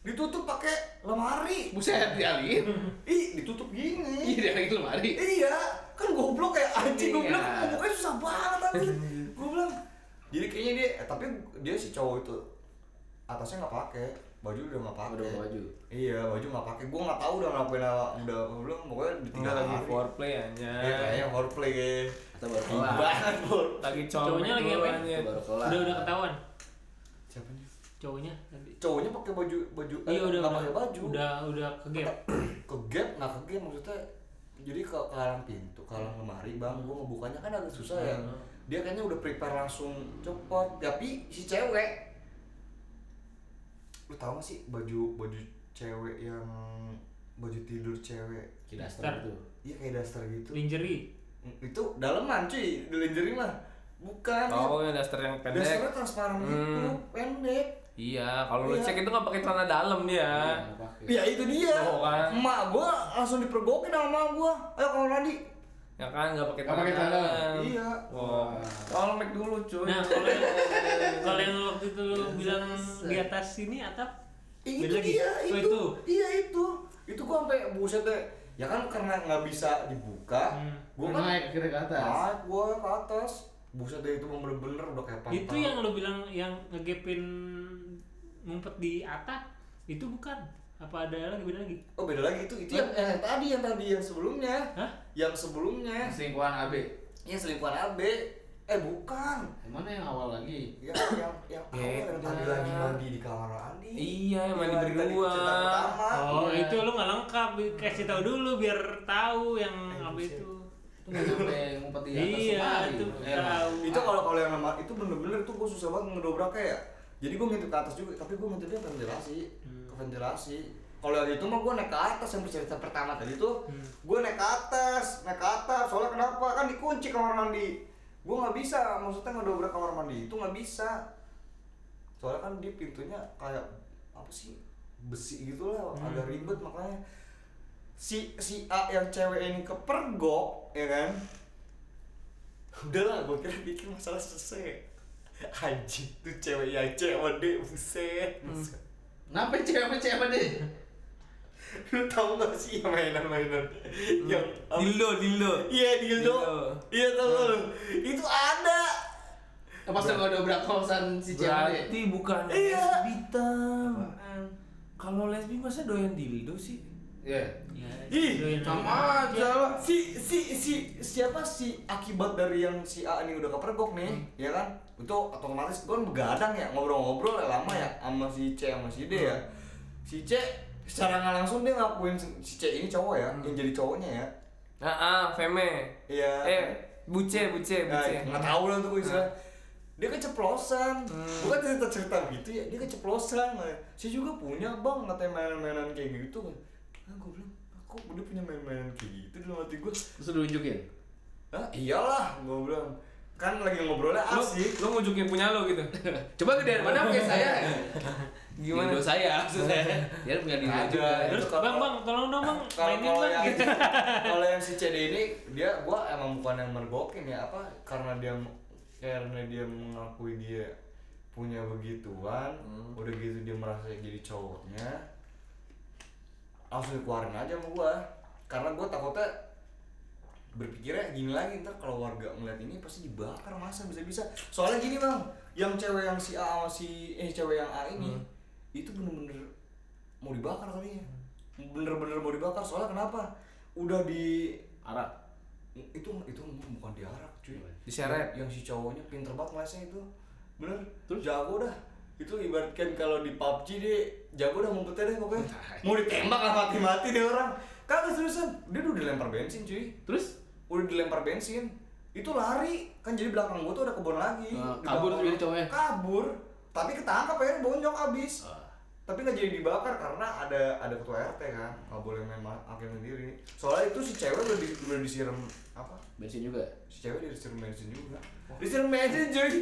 ditutup pakai lemari. Buset, dialin. Ih, ditutup gini. Iya, dialin lemari. Iya, kan goblok kayak anjing gue Iya. bilang pokoknya susah banget anjing. gue bilang. Jadi kayaknya dia eh, tapi dia si cowok itu atasnya nggak pakai, baju udah nggak pakai. Udah baju. Iya, baju nggak pakai. Gue nggak tahu udah apa, udah gue bilang pokoknya di tiga Enggak lagi foreplay aja. Iya, kayaknya foreplay kayak. Atau baru kelar. Lagi Cowoknya lagi ngapain? anjir. Baru kelar. Udah udah ketahuan. Siapa nih? Cowoknya tadi. Cowoknya pakai baju baju eh, Iya udah nggak udah, pakai baju. udah udah ke gap. ke gap nggak ke gap maksudnya jadi ke ke halang pintu ke halang lemari bang gue ngebukanya kan agak susah ya Hmm. dia kayaknya udah prepare langsung cepet tapi si cewek lu tau gak sih baju baju cewek yang baju tidur cewek Kidaster Daster. itu. iya kayak daster gitu Lingerie. Itu daleman cuy. Di lingerie mah bukan. Oh, yang daster yang pendek. dasternya transparan gitu Hmm. pendek. Iya, kalau lu Iya. cek itu nggak pakai celana dalam dia. Iya, ya itu dia. Tuh kan. emak gua langsung dipergokin sama emak gua. Ayo kamar mandi. Ya kan nggak pakai celana dalam. iya. Wow. Kalau make dulu cuy. Nah, kalau yang kalau yang waktu itu lu bilang di atas sini atap? Itu dia Oh, itu, iya itu. Itu gua sampai buset deh ya kan karena nggak bisa dibuka Hmm. gua Gua kan naik akhirnya ke atas. naik gua ke atas buset deh itu bener-bener udah kayak pantai Itu yang lu bilang yang ngegepin ngumpet di atap itu bukan apa ada lagi beda lagi? oh beda lagi itu itu yang, yang tadi yang tadi yang sebelumnya Hah? yang sebelumnya Selingkuhan AB. yang selingkuhan AB eh bukan. Yang mana yang awal lagi? yang yang yang awal yang tadi lagi mandi di kamar mandi Iya, yang mandi Iya, tadi berdua. cerita pertama. Oh, iya. itu lu nggak lengkap, kasih tahu dulu biar tahu yang Eh, apa itu. Sampai ngumpet di atas Iya, itu Eh, tahu. itu kalau kalau yang nama itu bener-bener tuh gue susah banget ngedobraknya ya. Jadi gue ngintip ke atas juga tapi gue ngintipnya ke ventilasi. Ke ventilasi. Kalau yang itu mah gue naik ke atas yang cerita pertama tadi tuh. Hmm. gue naik ke atas naik ke atas. Soalnya kenapa? Kan dikunci kamar mandi gue nggak bisa maksudnya ngedobrak kamar mandi itu nggak bisa soalnya kan di pintunya kayak apa sih besi gitu lah Hmm. agak ribet makanya si si A yang cewek ini kepergok ya kan udahlah gue kira bikin masalah selesai anjing tuh cewek yang cewek deh buset buset. Kenapa cewek sama cewek deh? lu tau gak sih yang mainan-mainan yang apa- Dildo, dildo. iya dildo Dildo. iya tau lu itu ada Pas lu nggak dobrak kosan si cewek deh. Berarti bukan Iya. lesbi tam. Kalau lesbi masa doyan dildo sih? Iya. Ya, Ih, Sama aja lah. si si si siapa sih akibat dari yang si A ini udah kepergok nih ya kan itu otomatis kan begadang ya ngobrol-ngobrol ya lama ya sama si C sama si D ya si C secara nggak langsung dia ngakuin si C ini cowok ya yang jadi cowoknya ya. Nah, ah, feme. Iya. Eh, buce, buce, Nah, buce. nggak tahu lah tuh gue istilah dia keceplosan. Bukan cerita cerita gitu ya dia keceplosan. Nah, saya juga punya bang katanya mainan-mainan kayak gitu. Kan ah gue bilang aku udah punya main-mainan kayak gitu dalam hati gue Terus lu nunjukin. ah iyalah gue bilang kan lagi ngobrolnya Lu, asik lu nunjukin punya lo gitu. Coba gedean mana kayak saya. Gimana? Dildo saya maksudnya. Dia punya Ada. juga. Terus kalau- bang bang tolong dong bang kalau mainin bang yang gitu. kalau yang si CD ini dia gua emang bukan yang mergokin ya apa karena dia karena dia mengakui dia punya begituan Hmm. udah gitu dia merasa jadi cowoknya langsung dikeluarin aja sama gua karena gua takutnya berpikirnya gini lagi ntar kalau warga ngeliat ini pasti dibakar masa bisa bisa soalnya gini bang yang cewek yang si A sama si eh cewek yang A ini itu bener-bener mau dibakar kali ya. Bener-bener mau dibakar soalnya kenapa? Udah di Arak. itu itu bukan diarak cuy. Diseret. yang, yang si cowoknya pinter banget ngelesnya itu. Bener? Terus? jago dah. Itu ibaratkan kalau di PUBG dia jago dah ngumpetnya deh pokoknya. Mau ditembak lah mati-mati deh orang. Kagak seriusan. Dia udah dilempar bensin cuy. Terus udah dilempar bensin. Itu lari. Kan jadi belakang gua tuh ada kebun lagi. Di kabur tuh jadi cowoknya? kabur. Tapi ketangkap akhirnya bonyok abis Ah. tapi nggak jadi dibakar karena ada ada ketua RT kan. Nggak boleh main ma- hakim sendiri. Soalnya itu si cewek udah, di, udah disiram apa? Bensin juga. si cewek disiram bensin juga. Disiram bensin cuy.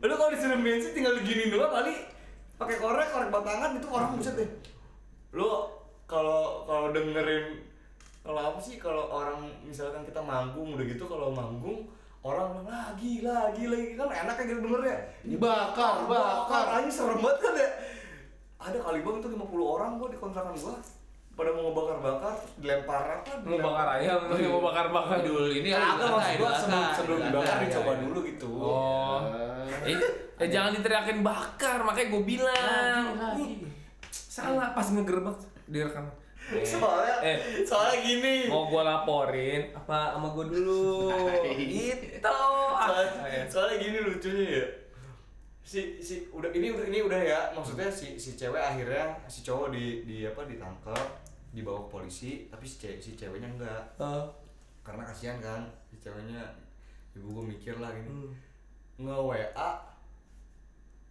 Lu kalau disiram bensin tinggal digini doang kali. Pakai korek korek batangan itu orang buset deh. Lu kalau kalau dengerin kalau apa sih kalau orang misalkan kita manggung udah gitu kalau manggung orang bilang lagi lagi lagi kan enak kayak gitu denger ya Dibakar, bakar. aja serem banget kan ya ada kali bang itu 50 orang gua di kontrakan gua pada mau ngebakar-bakar dilempar apa Mau bakar ayam, mau bakar-bakar. Idul ini Kagak harus maksud gua sebelum sebelum dibakar dicoba ya. dulu gitu. Oh. Eh, eh jangan diteriakin bakar, makanya gue bilang. Lagi, lagi. Nih, Salah pas ngegerbek direkam. Soalnya Eh. soalnya gini. Mau gue laporin apa sama gue dulu? Gitu. Ah, Soalnya, soalnya gini lucunya ya. Si si udah ini udah ini udah ya maksudnya si si cewek akhirnya si cowok di di apa ditangkap dibawa ke polisi tapi si cewek si ceweknya enggak Eh, karena kasihan kan si ceweknya ibu gua mikir lah gini Hmm. nge WA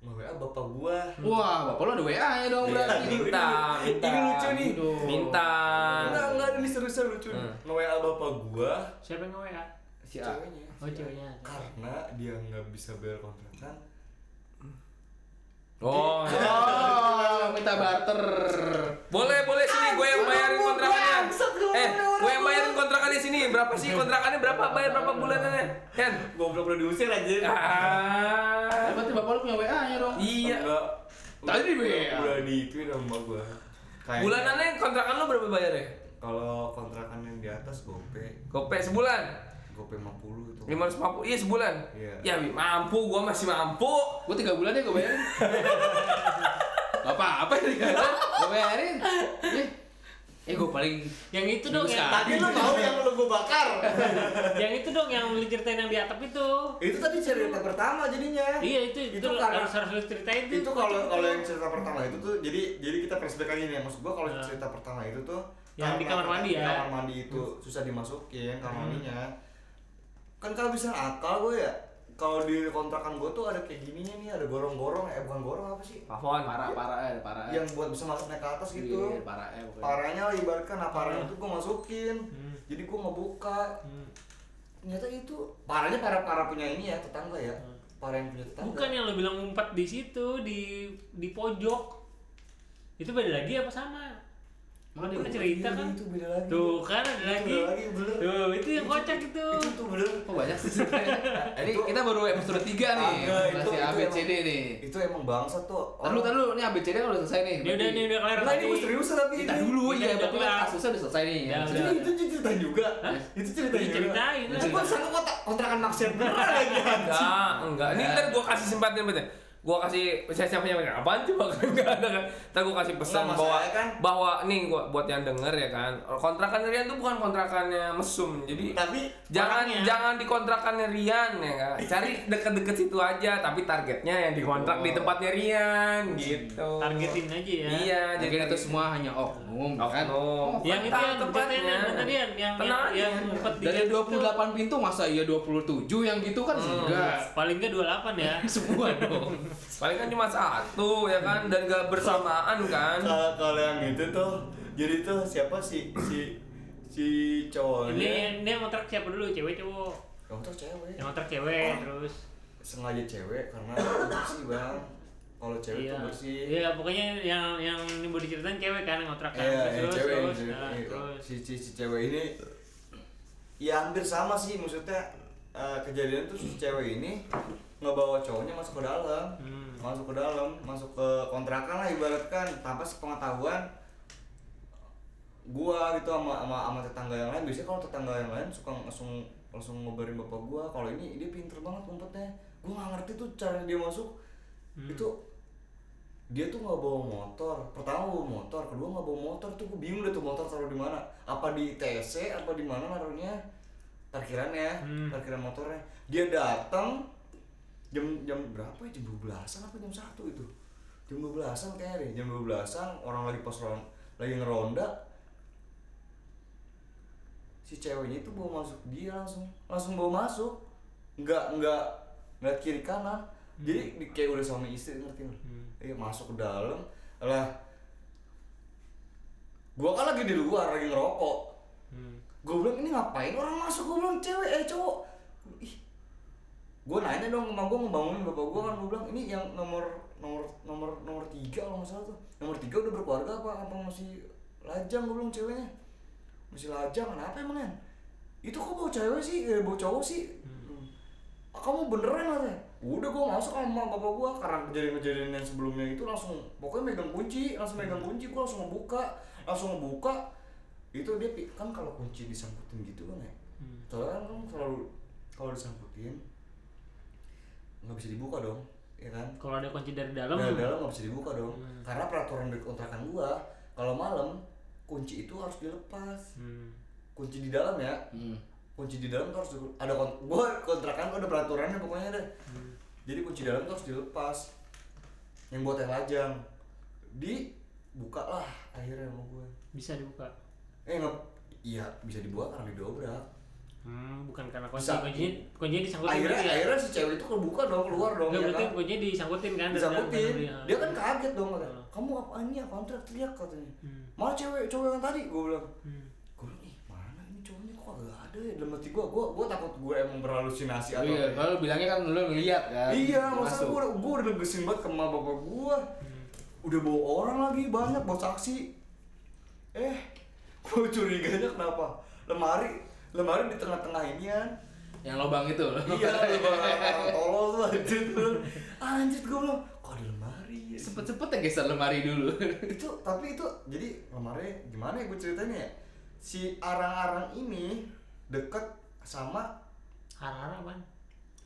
nge WA bapak gua Wah, bapak lo ada WA nya dong Iya, berarti. minta, minta. Ini lucu nih. Minta. enggak enggak ini seriusan lucu nih Hmm. nge WA bapak gua Siapa yang nge-WA? Si A. ceweknya Oh, ceweknya. karena dia nggak bisa bayar kontrakan Oh, ya. Oh, minta barter. boleh boleh sini gue yang bayarin kontrakannya. Eh, gue yang bayarin kontrakannya sini. Berapa sih kontrakannya? Berapa bayar berapa bulanannya? Kan? goblok udah diusir aja Ah. Ya, berarti bapak lo punya WA nya dong. Iya. Enggak. Tadi di WA. Udah diituin sama gua. Kayaknya Bulanannya kontrakan lo berapa bayarnya? Kalau kontrakan yang di atas gope, Gope sebulan. gope 50 itu. 550 iya sebulan. Iya. Ya mampu, gua masih mampu. Gue tiga bulan ya gue bayarin. Gak apa-apa ya tiga bulan. Gue bayarin. Eh, eh gue paling Yang itu dong yang Tadi lu tahu yang lu gua bakar. yang itu dong yang lu ceritain yang di atap itu. itu tadi cerita pertama jadinya. Iya itu itu, Itu karena- harus harus lu ceritain tuh. itu kalau kalau yang cerita pertama itu tuh jadi jadi kita flashback aja nih maksud gua kalau Nah. cerita pertama itu tuh Yang di kamar mandi di ya? kamar mandi itu susah dimasukin kamar mandinya kan kalau bisa akal gue ya kalau di kontrakan gue tuh ada kayak gininya nih ada gorong-gorong eh bukan gorong apa sih Pafon. parah parah ya parah. yang buat bisa masuk naik ke atas gitu Iya, parah ya pokoknya. parahnya lah ibaratkan nah parahnya itu gue masukin Hmm. jadi gue ngebuka Hmm. ternyata itu parahnya para para punya ini ya tetangga ya Hmm. para yang punya tetangga Bukan yang lu bilang ngumpet di situ di di pojok. Itu beda lagi apa sama? Mana pernah cerita kan? itu beda lagi Tuh kan ada Itu lagi. beda lagi bener Tuh, itu yang kocak itu. itu tuh bener Kok banyak sih ceritanya? Ini kita baru episode 3 nih. Agak, itu- Masih itu ABCD nih. itu emang bangsa tuh tahan dulu. Ini ABCD kan udah selesai nih. Ini udah ini udah kelar Nah ini seriusan tapi Kita ini. dulu iya, udah berarti kan kasusnya udah selesai nih. Ya, udah. Itu, itu cerita juga. Itu cerita juga. Diceritain lah. Gue sangka kontrakan maksiat beneran lagi. Enggak, enggak. Ini ntar gua kasih simpati bener. Gua kasih saya siapa siapa apaan coba kan enggak ada kan. Ntar gua kasih pesan Enggak, bahwa kan- bahwa nih gua buat yang denger ya kan. Kontrakan Rian tuh bukan kontrakannya mesum. Jadi Tapi jangan orangnya. jangan di kontrakannya Rian ya kan. Cari deket-deket situ aja tapi targetnya yang dikontrak di tempatnya Rian gitu. Targetin aja ya. Iya, jadi itu semua hanya oknum, kan? Oknum. Yang itu yang Tempatnya. yang yang yang Tenang yang, yang Dari situ. 28 pintu masa iya 27 yang gitu kan enggak. Paling enggak 28 ya. Semua dong. Paling kan cuma satu ya kan dan gak bersamaan kan. kalau yang itu tuh jadi tuh siapa sih si si Ini cowoknya? ini yang ngontrak siapa dulu? Cewek cowok. Tuh cewek. Yang ngontrak cewek Oh. terus. Sengaja cewek karena bersih bang. Kalau cewek Iya. tuh bersih. Iya, pokoknya yang yang ini mau diceritain cewek kan yang ngontrak kan. Iya, terus, yang terus, cewek, terus, yang nah, cewek. terus. si, si, si cewek ini ya hampir sama sih maksudnya eh, kejadian tuh si cewek ini ngebawa cowoknya masuk ke dalam. Hmm. masuk ke dalam masuk ke kontrakan lah ibaratkan. Tanpa sepengetahuan gua gitu sama sama sama tetangga yang lain. Biasanya kalau tetangga yang lain suka langsung langsung ngobarin bapak gua. Kalau ini dia pinter banget ngumpetnya. Gua nggak ngerti tuh cara dia masuk. Itu dia tuh nggak bawa motor. Pertama bawa motor kedua nggak bawa motor. Tuh gue bingung deh tuh motor taruh di mana. Apa di TC apa di mana naruhnya? Parkirannya Hmm. parkiran motornya. Dia datang jam jam berapa ya? Jam 12-an apa jam satu itu? Jam 12-an kayaknya deh. Jam 12-an orang lagi pos ron- lagi ngeronda si ceweknya itu bawa masuk dia langsung langsung bawa masuk. Nggak nggak nggak kiri kanan. Jadi di- kayak udah suami istri ngerti nggak? Hmm. iya masuk ke dalam. Lah gua kan lagi di luar lagi ngerokok. Hmm. gue bilang ini ngapain orang masuk? Gue bilang cewek eh cowok gue nanya dong sama gue ngebangunin bapak gue kan gue bilang ini yang nomor nomor nomor nomor tiga kalau nggak salah tuh. Nomor tiga udah berkeluarga apa apa masih lajang? Gue bilang ceweknya masih lajang kenapa emang kan itu kok bawa cewek sih? Eh, bawa cowok sih. Ah, kamu beneran katanya udah gue masuk sama bapak gue karena kejadian-kejadian yang sebelumnya itu langsung pokoknya megang kunci langsung megang kunci gue langsung ngebuka langsung ngebuka. Itu dia kan kalau kunci disangkutin gitu kan ya? Hmm. soalnya kan kamu selalu kalau disangkutin nggak bisa dibuka dong ya kan Kalau ada kunci dari dalam, dari dalam nggak bisa dibuka dong Hmm. karena peraturan di kontrakan gua kalau malam kunci itu harus dilepas Hmm. kunci di dalam ya Hmm. kunci di dalam tuh harus ada kon gua kontrakan gua ada peraturannya pokoknya deh Hmm. jadi kunci dalam tuh harus dilepas yang buat yang lajang dibuka lah akhirnya sama gue bisa dibuka. eh nggak iya bisa dibuka karena didobrak Hmm, bukan karena kunci, Bisa. kuncinya, kuncinya disangkutin akhirnya ya? akhirnya si cewek itu kebuka dong keluar dong Enggak, ya berarti kan kuncinya disangkutin kan? disangkutin dari- ah. dia kan kaget dong katanya Hmm. kamu apa ini apaan teriak-teriak katanya Hmm. mana cewek cowok yang tadi gue bilang Hmm. gue bilang ih mana ini cowoknya kok agak ada ya dalam hati gue gue gue takut gue emang berhalusinasi Oh atau iya, kalau lu bilangnya kan lu ngeliat kan. iya masa gue gue udah negesin banget ke emak bapak gue Hmm. udah bawa orang lagi banyak bawa saksi eh gue curiganya kenapa lemari lemari di tengah-tengah ini kan Yang lobang itu. iya lemari orang tolol tuh anjir tuh anjir gue bilang kok ada lemari ya Cepet-cepet ya geser lemari dulu. itu tapi itu jadi lemari gimana ya gue ceritanya ya si arang-arang ini deket sama Hara-hara apaan?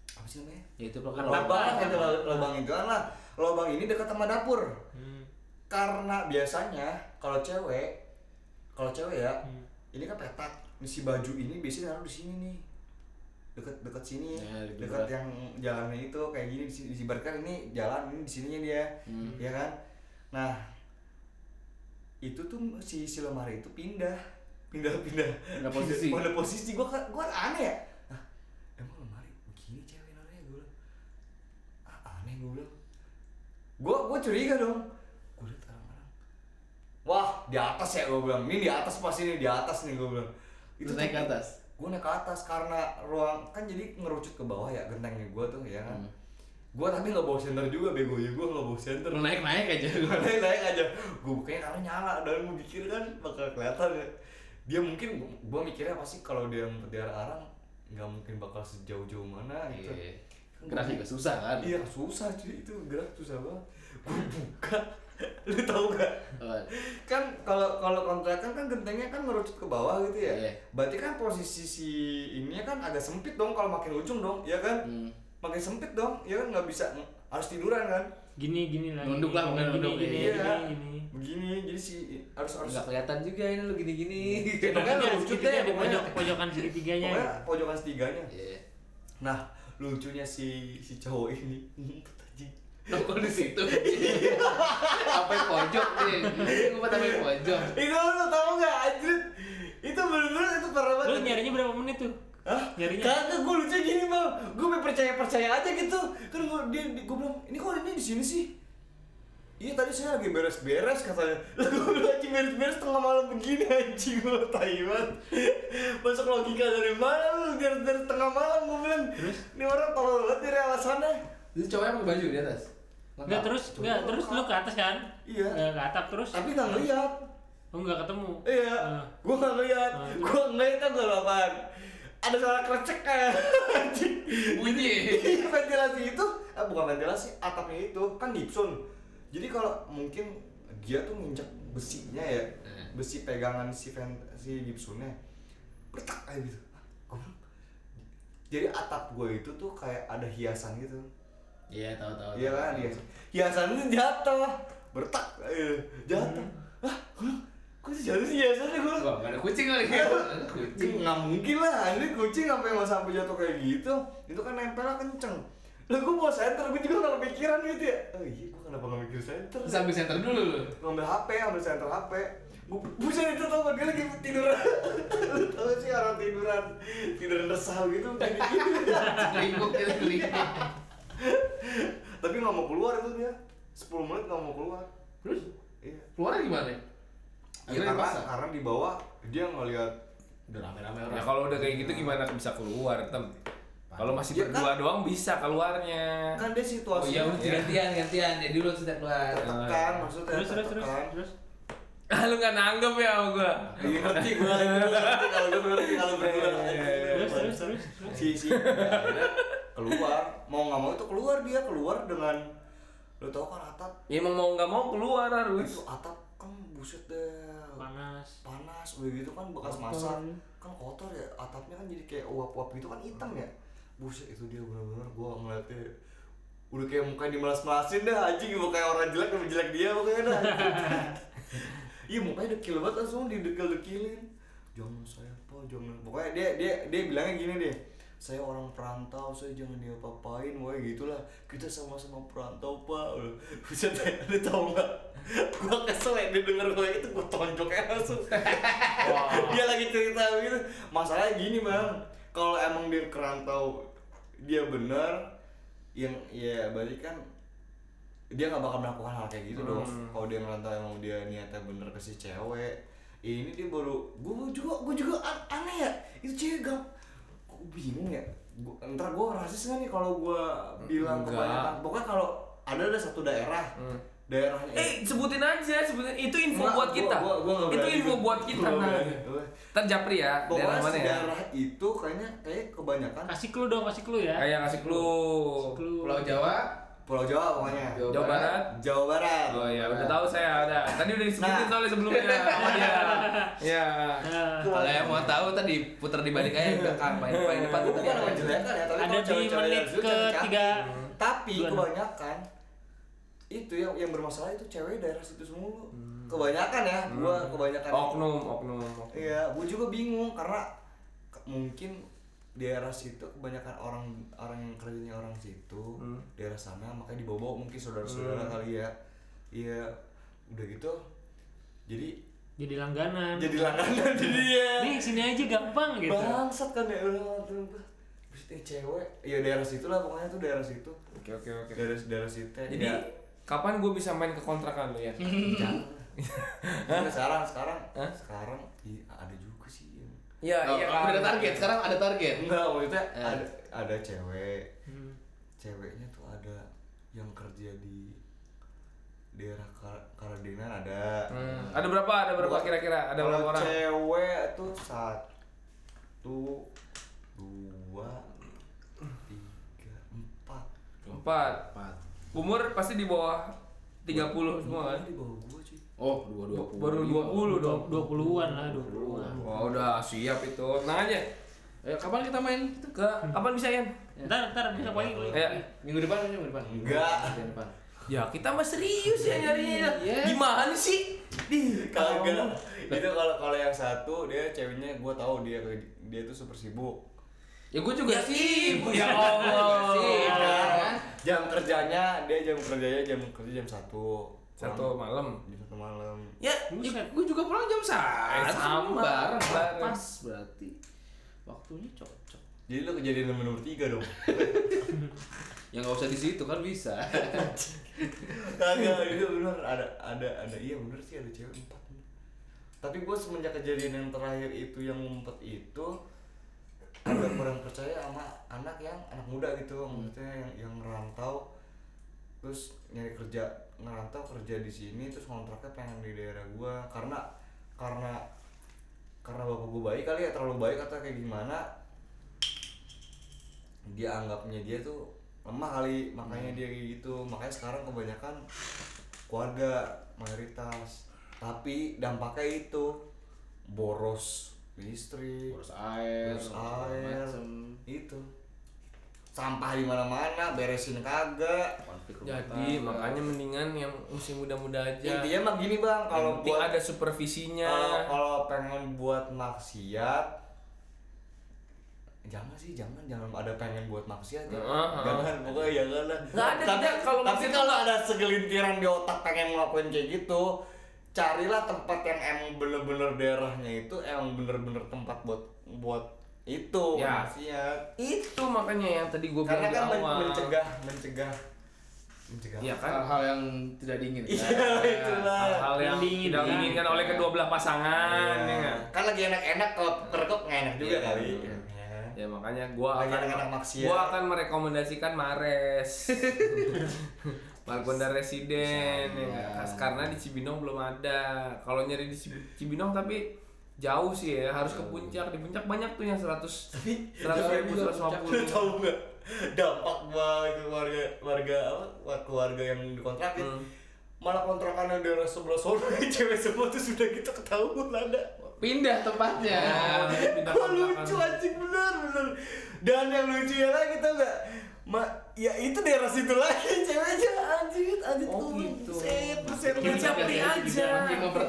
apa sih namanya ya itu kan lubang itu lubang itu kan lah lubang ini dekat sama dapur Hmm. karena biasanya kalau cewek kalau cewek ya Hmm. ini kan petak si baju ini biasanya naruh di sini nih. Deket deket sini Ya, deket yang jalannya itu kayak gini di sini disibarkan ini jalan ini di sininya dia Hmm. ya kan? Nah itu tuh si si lemari itu pindah pindah pindah. Pindah posisi. pindah posisi. Gua kan gua aneh ya. Nah, emang lemari begini cewek naruhnya gue bilang ah, aneh gue bilang. Gua gua curiga dong. Gua liat orang-orang wah di atas ya gue bilang. Ini di atas pas ini di atas nih gue bilang Itu naik ke atas. gue naik ke atas karena ruang kan jadi ngerucut ke bawah ya gentengnya gue tuh ya kan Hmm. gue tapi nggak bawa senter juga begonya gue nggak bawa senter Lu naik-naik aja. gue naik naik aja gue bukanya karena nyala dan gue pikir kan bakal kelihatan ya dia mungkin gue mikirnya pasti kalau dia mempelihara arang nggak mungkin bakal sejauh-jauh mana gitu Iya. Gerak juga susah kan. iya susah cuy itu gerak susah banget gue buka lu tau gak Oh, kan kalau kalau kontrakan kan gentengnya kan ngerucut ke bawah gitu ya Iya. berarti kan posisi si ini kan agak sempit dong kalau makin ujung dong ya kan hmm. makin sempit dong ya kan nggak bisa harus tiduran kan Gini gini lagi. Nunduk lah, gini, mungkin gini, nunduk, gini, iya. gini, gini. begini jadi si harus harus Nggak kelihatan juga ini lu gini-gini. Pokoknya Segitiga, lucu segitiga deh, pokoknya. pojok pojokan segitiganya. pokoknya pojokan setiganya Iya. nah lucunya si si cowok ini Nongol di situ. Sampai pojok nih. Ngumpet sampai pojok. itu lu tau gak anjir itu bener-bener itu parah Lu banget nyarinya berapa menit tuh? Hah? Nyarinya? Kagak, gue lucu gini bang Gue percaya percaya aja gitu Kan gue dia, gue bilang, ini kok ini di sini sih? Iya tadi saya lagi beres-beres katanya Lah gue anjing beres-beres tengah malam begini anjing gue Taiwan Masuk logika dari mana lu beres-beres tengah malam gue bilang Terus? Ini orang tolol banget dari alasannya Itu cowoknya pakai baju di atas. Enggak terus, enggak terus lu ke atas kan? Iya. Ke atap terus. Tapi gak ngeliat Oh enggak ketemu. Iya, Ah. gue gak ngeliat Ah. Gue ngeliat gak lo apaan? Ada suara krecek kayak anjing Bunyi. Iya, ventilasi itu, eh, bukan ventilasi, atapnya itu kan gipsun. Jadi kalau mungkin dia tuh nginjek besinya ya Eh. besi pegangan si vent si Gibsonnya bertak kayak gitu Gua bilang, jadi atap gue itu tuh kayak ada hiasan gitu Iya, tahu tahu. iya kan hiasan hiasannya jatuh. Bertak eh, jatuh. Ah gue bilang, kok bisa jatuh sih? Hiasannya gue Wah, nggak ada kucing kali. Ya. Kucing. nggak mungkin lah. Ini kucing sampai mau sampai jatuh kayak gitu itu kan nempelnya kenceng. Lah gue mau center gue juga nggak kepikiran gitu ya. Oh iya gue kenapa nggak mikir center Terus ambil center dulu lu. ngambil HP ambil center HP gue buset itu tau gak? Dia lagi tiduran lu tau sih orang tiduran tiduran resah gitu. Kayak gini Selingkuh. gitu. Tapi nggak mau keluar itu dia 10 menit nggak mau keluar Terus iya keluarnya gimana? ya, Akhirnya karena dipaksa? karena di bawah dia ngeliat Udah rame-rame orang. Ya kalau udah kayak gitu gimana bisa keluar, tem? Kalau masih Ya berdua doang bisa keluarnya. kan dia Oh situasi iya, mesti gantian, gantian. Jadi dulu sudah keluar. tertekan maksudnya Terus terus terus terus. Ah, lu nggak nanggep ya sama gua. Iya ngerti ngerti kalau gue ngerti kalau berdua Terus terus terus. terus. si si ya, keluar mau nggak mau itu keluar dia keluar dengan lo tau kan atap? Ya emang mau nggak mau keluar harus. itu atap kan buset deh. Panas. panas udah gitu kan bekas masak. Kan kotor ya atapnya kan jadi kayak uap-uap gitu kan hitam ya. Buset itu dia benar-benar gua ngeliatnya udah kayak mukanya dimelas-melasin dah anjing. Mau kayak orang jelek lebih jelek dia pokoknya dah iya mukanya dekil banget langsung didekil-dekilin jangan saya apa jangan. Pokoknya dia dia dia bilangnya gini deh saya orang perantau saya jangan diapa-apain woy gitulah. Kita sama-sama perantau pak. Bisa dia tau nggak? Gua kesel ya dia denger gue itu gua tonjok aja langsung. Dia lagi cerita gitu. Masalahnya gini bang. Kalau emang dia kerantau dia bener yang ya berarti kan dia nggak bakal melakukan hal kayak gitu dong. Kalau dia ngerantau emang dia niatnya bener ke si cewek ini dia baru gue juga gue juga an- aneh ya. Itu cewek gak bingung ya gua, ntar gue rasis nggak nih kalau gue bilang Enggak. kebanyakan pokoknya kalau ada ada satu daerah daerahnya Eh, sebutin aja, sebutin itu info Enggak, buat gua- kita. gua- gua nggak itu info buat kita. Gua Nah. Gua- Ntar Japri ya, daerah pokoknya mana si ya? daerah itu kayaknya kayak kebanyakan Kasih clue dong, kasih clue ya. Kayak ngasih clue. Clue. Pulau Jawa, Pulau Jawa pokoknya Jawa Jawa Barat. Jawa Barat Oh iya, udah tahu saya ada. Tadi udah disebutin Nah. soalnya sebelumnya. Oh iya. Iya. Nah, kalau yang mau tahu tadi putar di balik aja belakang paling paling depan Itu menjelekan ya, tapi Ada di menit cantik. ketiga. Tapi Dua, enam. kebanyakan itu yang yang bermasalah itu cewek daerah situ semua. Kebanyakan ya, gua kebanyakan. Oknum, oknum. oknum. Iya, gua juga bingung karena ke- mungkin daerah situ kebanyakan orang orang yang kerjanya orang situ Hmm. daerah sana makanya dibawa mungkin saudara-saudara kali ya iya udah gitu jadi jadi langganan. jadi langganan jadi ya Nih sini aja gampang gitu. bangsat kan ya udah eh, cewek ya daerah situ lah pokoknya tuh daerah situ Oke, oke, oke. daerah daerah situ Jadi ya, kapan gue bisa main ke kontrakan lu ya? jangan sekarang sekarang Hah? sekarang iya, ada juga sih yang Iya, Oh, udah ada target, sekarang ada target. enggak maksudnya Eh. ada ada cewek Hmm. ceweknya tuh ada yang kerja di daerah Kar Karadinan ada Hmm. Ada berapa? Ada berapa kira-kira? Ada Kalau berapa orang? cewek tuh satu dua tiga empat Empat. Empat. Umur pasti di bawah 30 semua kan? di bawah Oh, dua dua puluh. Baru 20 dong. Dua puluhan lah, dua puluhan. Wah, udah siap itu. Aja. Ayo, kapan kita main? Ke kapan bisa Yan? Ntar, ntar bisa poin dulu. Ayo. Minggu depan, minggu depan. Enggak. Minggu depan. Ya, kita mah serius ya nyarinya. Iya. Gimana sih? Di kagak itu kalau kalau yang satu dia ceweknya gua tahu dia dia tuh super sibuk Ya gue juga Ya, sibuk. ya Allah. Sibuk, kan? jam kerjanya dia jam kerjanya jam kerja jam satu Satu malam. jam satu malam Ya, Buset. Gue juga pulang jam satu. Eh, sama. Bareng, Bareng. pas berarti. Waktunya cocok. jadi lu kejadian nomor nomor tiga dong Ya nggak usah di situ kan bisa. kagak itu bener ada ada ada iya bener sih ada cewek empat tapi gue semenjak kejadian yang terakhir itu yang ngumpet itu agak kurang percaya sama anak yang anak muda gitu maksudnya yang yang ngerantau terus nyari kerja ngerantau kerja di sini terus kontraknya pengen di daerah gua. Karena karena karena bapak gue baik kali ya terlalu baik atau kayak gimana dia anggapnya dia tuh lemah kali makanya dia kayak gitu. Makanya sekarang kebanyakan keluarga mayoritas. Tapi dampaknya itu boros listrik Boros air, boros air macem. itu sampah di mana-mana beresin kagak Jadi tangga. makanya mendingan yang usia muda-muda aja. intinya mah gini bang Kalau buat ada supervisinya. kalau kalau pengen buat maksiat jangan sih jangan jangan ada pengen buat maksiat ya. Heeh. jangan pokoknya jangan lah Nggak ada, tapi tidak. Kalau tapi kalau ada segelintiran di otak pengen ngelakuin kayak gitu carilah tempat yang emang bener-bener daerahnya itu emang bener-bener tempat buat buat itu Ya. maksiat Itu makanya yang tadi gue karena bilang di kan men- awal. mencegah mencegah mencegah Iya kan? hal-hal yang tidak diinginkan. iya itulah Hal-hal yang Yang diinginkan. tidak diinginkan oleh kedua belah pasangan, ya nggak? kan lagi enak-enak kalau pergok nggak enak juga Iya. kali Ya makanya gua Lagi akan anak-anak maksiat. gua akan merekomendasikan Mares. Margonda Residen ya nggak? karena di Cibinong belum ada. Kalau nyari di Cib- Cibinong tapi jauh sih ya, harus ke puncak. Di puncak banyak tuh yang 100 100 ribu, 150. Lu tahu nggak? Dampak buat keluarga warga apa? Keluarga yang dikontrakin Hmm. malah kontrakan yang daerah sebelah sono cewek semua tuh sudah gitu ketahuan ada Pindah tempatnya. Oh, jadi pindah lucu anjing bener bener. Dan yang lucunya lagi tau gak Ma, ya itu daerah situ lagi ceweknya anjing anjing Oh, tuh, gitu. buset, buset, Ya, buset. capri aja.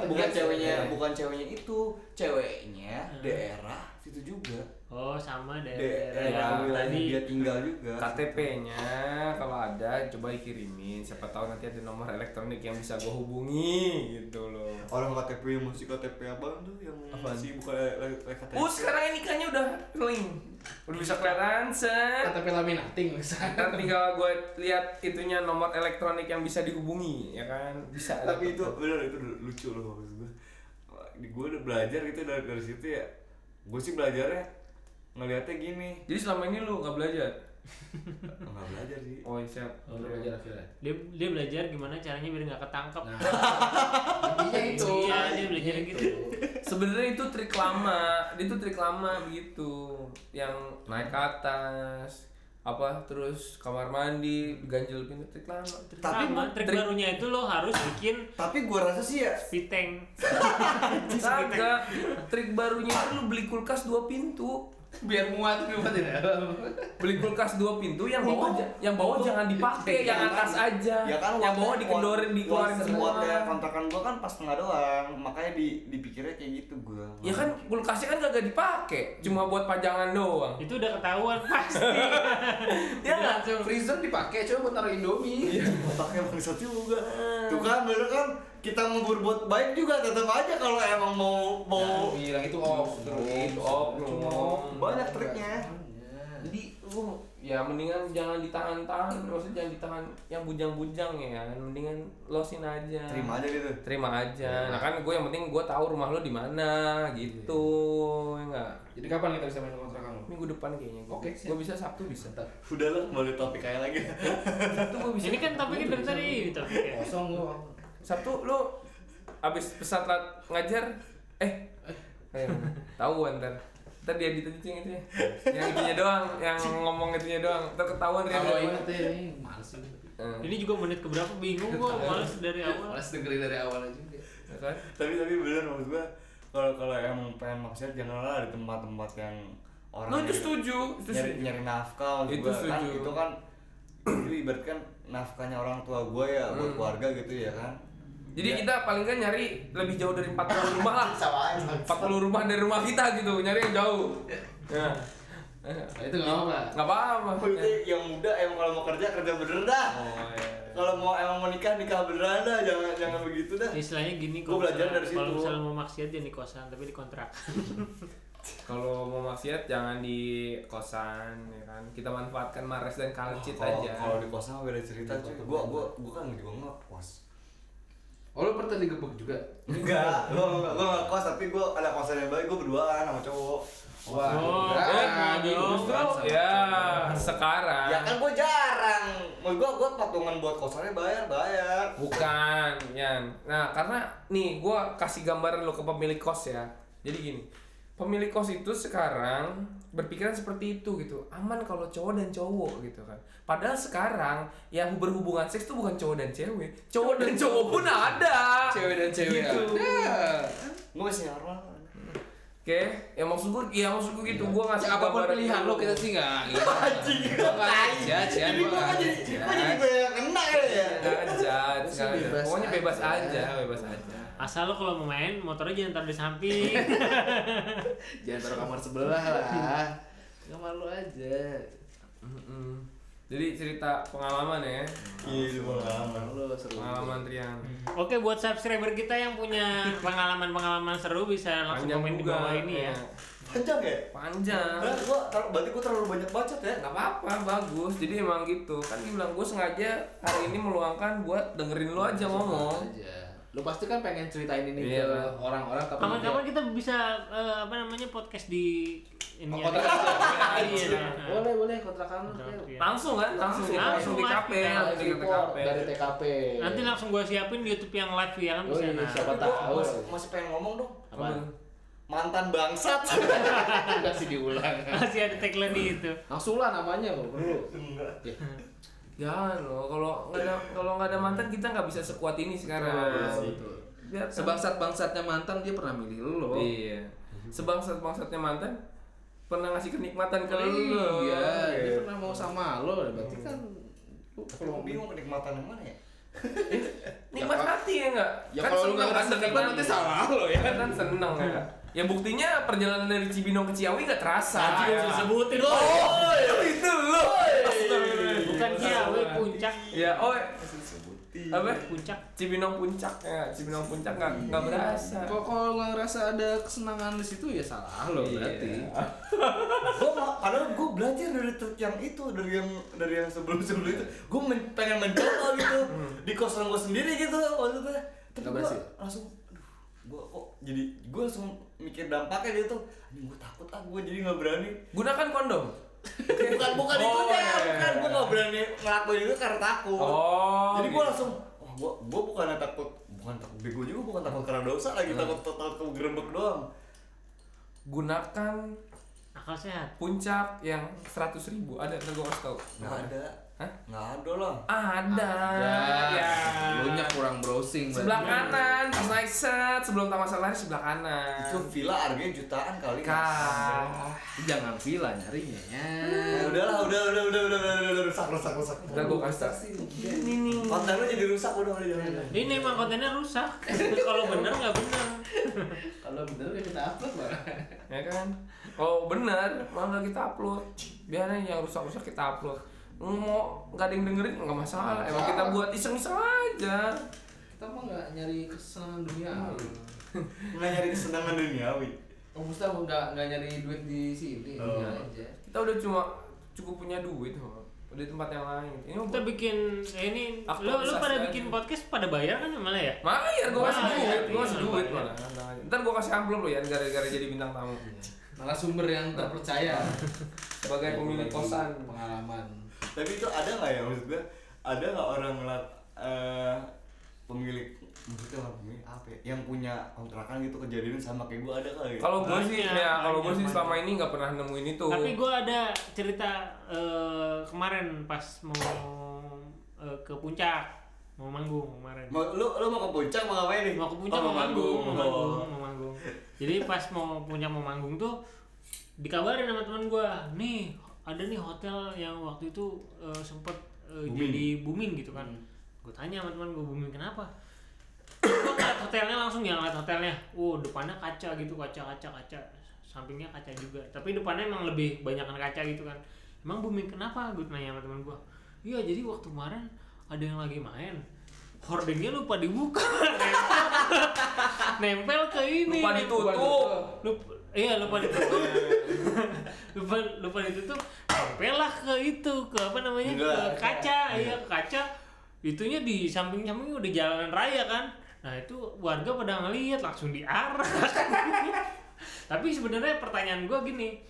bukan ceweknya Ya. bukan ceweknya itu ceweknya daerah situ juga Oh sama daerah daerah wilayah tadi dia tinggal juga. KTP-nya kalau ada coba dikirimin. Siapa tahu nanti ada nomor elektronik yang bisa gua hubungi gitu loh. orang KTP yang masih KTP abang tuh yang Apaan? masih bukan KTP Oh sekarang ini nikahnya udah link Udah bisa kelihatan set. KTP laminating misalnya. Ntar tinggal gue lihat itunya nomor elektronik yang bisa dihubungi ya kan? Bisa tapi itu bener itu lucu loh maksud gue gue udah belajar gitu dari, dari situ ya. Gue sih belajarnya ngelihatnya gini Jadi selama ini lu gak belajar? nggak belajar sih Oh iya siap Oh, udah belajar akhirnya. dia dia belajar gimana caranya biar nggak ketangkep. Nah, intinya itu. Iya, dia belajar gitu. Sebenarnya itu trik lama Itu trik lama begitu Yang naik ke atas apa terus kamar mandi ganjel pintu trik lama Trik Tapi lama, trik trik- barunya itu lo harus bikin tapi gue rasa sih ya speed tank. Kagak trik barunya itu lu beli kulkas dua pintu Biar muat muat. Di dalam. beli kulkas dua pintu yang bawah Untuk- ja- yang bawah jangan dipakai Ya yang kan- atas aja. Ya kan yang bawah dikendorin dikeluarin semua. wattnya kontrakan gue kan pas tengah doang. Makanya di dipikirnya kayak gitu gue ya kan kulkasnya kan kagak dipakai cuma buat pajangan doang. Itu udah ketahuan pasti. ya nggak? Langsung. Freezer dipakai coba buat taruh Indomie. otaknya bangsat juga. Tuh kan bener kan kita mau berbuat baik juga tetap aja kalau emang mau mau bilang itu off terus Itu off, Cuma lu. off. Banyak triknya. jadi lu ya mendingan jangan ditahan-tahan maksudnya jangan ditahan yang bujang-bujang ya kan mendingan losin aja terima aja gitu terima aja nah kan gue yang penting gue tahu rumah lo di mana gitu ya enggak Jadi kapan kita bisa main kontrakan lu? minggu depan kayaknya gue Oke, gue bisa sabtu bisa Bentar. udah lah kembali topik kayak lagi sabtu gue bisa Ini kan topiknya dari tadi topiknya. Kosong gua. Sabtu lu abis pesat lat ngajar eh eh tahu ntar ntar dia yang itu ya yang itunya doang yang ngomong itunya doang ntar ketahuan dia Kalau inget ya ini males sih. Eh, Ini juga menit keberapa bingung gua males dari awal. Males dengerin dari awal aja. ya kan? tapi tapi bener maksud gua kalau kalau emang pengen maksiat janganlah di tempat-tempat yang orang Lu itu setuju, itu nyari, setuju. nyari nafkah Itu gua. kan setuju. itu kan itu ibarat kan nafkahnya orang tua gue ya buat Hmm. keluarga gitu ya kan Jadi Ya. kita paling kan nyari lebih jauh dari 40 rumah lah. sama aja 40 rumah dari rumah kita gitu, nyari yang jauh. Ya. Nah, itu nggak apa. Enggak apa-apa. Yang muda emang kalau mau kerja kerja bener dah Oh, iya. kalau mau emang mau nikah nikah beneran dah jangan jangan begitu dah Istilahnya gini Gua belajar misalnya- dari situ. Kalau misalnya mau maksiat jangan di kosan tapi di kontrak. Kalau mau maksiat jangan di kosan ya kan. Kita manfaatkan Mares dan Kalcit kalau aja. kalau di kosan mah beda cerita cuy gua gua gua kan juga ngekos Oh lu pernah digebuk juga? enggak gua enggak gua ngekos tapi gua ada kosan yang baik gua berduaan sama cowok Wah, Oh, enggak. eh, Aduh, Justru sama ya sekarang. ya kan gua jarang mau gua gua patungan buat kosannya bayar bayar Bukan, Yan. Nah, karena nih gua kasih gambaran lo ke pemilik kos ya. Jadi gini, pemilik kos itu sekarang berpikiran seperti itu gitu. Aman kalau cowok dan cowok gitu kan. Padahal sekarang yang berhubungan seks itu bukan cowok dan cewek. Cowok dan cowok pun ada. Cewek dan cewek gitu. ada. gue masih normal oke ya maksud gue ya maksud gue gitu. Gue ngasih Ya, apa pun pilihan gitu. lo kita sih nggak gitu. Nggak aja, Cian. jadi Gua gue nggak jadi gue jadi banyak kena ya. Nggak aja, pokoknya bebas aja, bebas aja. Asal lo kalau mau main motornya jangan taruh di samping. Jangan taruh kamar sebelah lah. Kamar lo aja. Jadi cerita pengalaman ya, iya itu pengalaman lo seru. pengalaman Trian. Oke buat subscriber kita yang punya pengalaman-pengalaman seru bisa langsung Panjang komen di juga bawah ini ya. panjang ya Panjang. Nah, gua berarti gua terlalu banyak bacot ya Gak apa-apa, bagus. Jadi emang gitu. Kan dia bilang gue sengaja hari ini meluangkan buat dengerin lo aja ngomong. aja. Lo pasti kan pengen ceritain ini Iya, ke kan. orang-orang tapi Kapan-kapan kita bisa eh, apa namanya podcast di ini Oh, ya. kontrakan aja. Iya. boleh boleh kontrakan iya. Langsung kan? Langsung, Langsung, langsung di KP, langsung TKP. dari TKP. Nanti langsung gua siapin YouTube yang live ya kan Oh bisa iya, nah. siapa tahu. masih, masih pengen ngomong dong Apaan? mantan bangsat Kasih diulang. Masih ada tagline di itu. Langsung lah namanya lo perlu. enggak Ya. Jangan loh, kalau nggak ada kalau nggak ada mantan kita nggak bisa sekuat ini sekarang. Betul. Biar Sebangsat bangsatnya mantan dia pernah milih lo. Iya. Sebangsat bangsatnya mantan pernah ngasih kenikmatan ke lo. Iya, dia pernah mau sama lo, berarti kan lu tapi kalau bingung kenikmatan yang mana ya Nikmat hati ya enggak? Ya kalau lu nggak ngerasa nikmat nanti salah lo ya. Kan kan seneng ya. Ya buktinya perjalanan dari Cibinong ke Ciawi gak terasa. Tadi ya. udah disebutin lo. Oh, itu lo. Bukan Ciawi puncak. Ya, oh apa? Puncak. Cibinong puncak ya, Cibinong puncak nggak nggak berasa. Kok kalau nggak ngerasa ada kesenangan di situ ya salah lo Iya. berarti. gue padahal gue belajar dari truk yang itu dari yang dari yang sebelum sebelum itu gue pengen mencoba gitu di kosan gue sendiri gitu maksudnya tapi gue berhasil? langsung aduh gue kok jadi gue langsung mikir dampaknya gitu anjing gue takut ah gue jadi nggak berani Gunakan kondom. bukan bukan Oh, itu iya, ya iya, bukan iya. gue nggak berani ngelakuin itu karena takut Oh, jadi gue gitu. langsung oh, gue gue bukan takut bukan takut bego juga bukan takut karena dosa lagi Hmm. takut takut gerebek doang Gunakan Akal sehat. puncak yang 100 ribu ada ntar gue kasih tau nggak ada Hah? nggak ada lah. Ada. Ya, ya. Lu nya kurang browsing sebelah kanan pas naik set sebelum taman safari sebelah kanan. Itu villa harganya jutaan kali kah Jangan villa nyarinya ya. Ya udahlah, udah, udah, udah, udah, udah, udah, rusak, rusak, rusak. ntar gue kasih ini nih. Konten lu jadi rusak udah, udah, jangan. Ini emang kontennya rusak. Kalau bener nggak bener. Kalau bener ya kita upload lah. ya kan? Oh bener. Malah kita upload. Biarin yang rusak-rusak kita upload mau nggak ada yang dengerin nggak masalah emang kita buat iseng-iseng aja Kita mah nggak nyari kesenangan dunia. Nggak nyari kesenangan duniawi. Oh, Musta nggak nggak nyari duit di sini, Oh. aja. kita udah cuma cukup punya duit kok di tempat yang lain ini Kita bikin eh, ini lu lu pada aja. bikin podcast pada bayar kan malah ya? Bayar, gue kasih duit, gue iya, kasih duit malah. Ntar gue kasih amplop lo ya, gara-gara jadi bintang tamu. Narasumber yang terpercaya. Sebagai pemilik kosan. Pengalaman. Tapi itu ada nggak ya maksud gue? Ada nggak orang ngelat eh, pemilik maksudnya orang pemilik apa ya? Yang punya kontrakan gitu kejadian sama kayak gue ada kali. Kalau gue sih, Banyak, ya kalau gue banyak, sih selama ini nggak pernah nemuin itu. Tapi gue ada cerita eh, kemarin pas mau eh, ke puncak mau manggung kemarin. mau lu lu mau ke puncak mau ngapain nih? Mau ke puncak Oh, mau manggung, mau Oh. manggung, mau manggung. Jadi pas mau puncak mau manggung tuh dikabarin sama teman gue, nih ada nih hotel yang waktu itu eh, sempet eh, Booming. jadi booming gitu kan. Gue tanya sama teman gue booming kenapa? Gue ngeliat hotelnya langsung ya ngeliat hotelnya. Wow depannya kaca gitu kaca kaca kaca. Sampingnya kaca juga. Tapi depannya emang lebih banyakan kaca gitu kan. Emang booming kenapa? Gue tanya sama teman gue. Iya jadi waktu kemarin ada yang lagi main. Hordengnya lupa dibuka. nempel ke ini. Lupa ditutup. Lupa, iya lupa ditutup. lupa lupa ditutup. Nempel lah ke itu ke apa namanya ke kaca. Iya ke kaca. Itunya di samping-samping udah jalanan raya kan. Nah itu warga pada ngeliat langsung diarah. Tapi sebenarnya pertanyaan gue gini,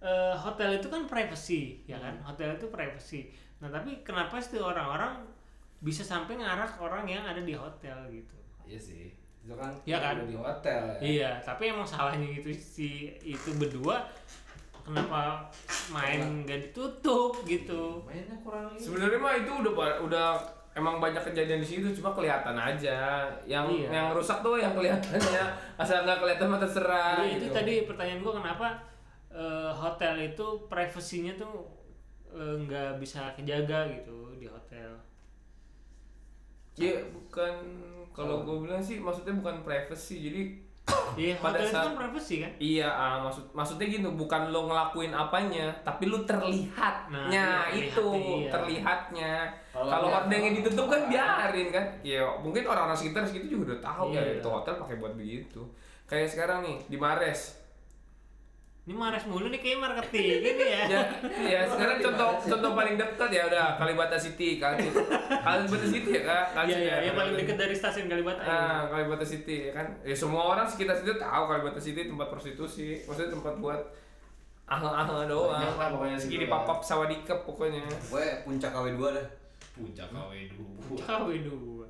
eh, hotel itu kan privacy, ya kan? Hotel itu privacy. Nah tapi kenapa sih orang-orang bisa sampai ngarah ke orang yang ada di hotel gitu? Iya sih. Itu kan Iya kan? di hotel ya. Iya, tapi emang salahnya gitu si itu berdua kenapa main nggak ditutup gitu. mainnya kurang ini Sebenarnya mah itu udah udah emang banyak kejadian di situ cuma kelihatan aja. Yang Iya. yang rusak tuh yang kelihatannya asal nggak kelihatan mah terserah. Iya, itu gitu. tadi pertanyaan gua kenapa eh, hotel itu privasinya tuh eh, nggak bisa kejaga gitu di hotel. Iya bukan kalau gue bilang sih maksudnya bukan privacy jadi Iya, Pada hotel itu saat- kan privasi kan? Iya, ah, maksud maksudnya gitu, bukan lo ngelakuin apanya, tapi lo terlihatnya Nah, iya, itu, iya. terlihatnya. Kalau hordengnya ditutup kan biarin kan. Ya, mungkin orang-orang sekitar segitu juga udah tahu ya Iya. itu hotel pakai buat begitu. Kayak sekarang nih di Mares. Ini Mares mulu nih kayak marketing ini ya. Ya, ya sekarang contoh contoh paling dekat ya udah Kalibata City kan. Kalibata City ya Kak. Kan Iya, sih iya, ya. yang paling dekat dari stasiun Kalibata. ya. Ah, Kalibata City ya kan. Ya semua orang sekitar situ tahu Kalibata City tempat prostitusi. Maksudnya tempat buat ahal-ahal doang. Banyak lah pokoknya Segini papap sawadikep pokoknya. gue puncak KW 2 dah puncak KW dulu KW dua.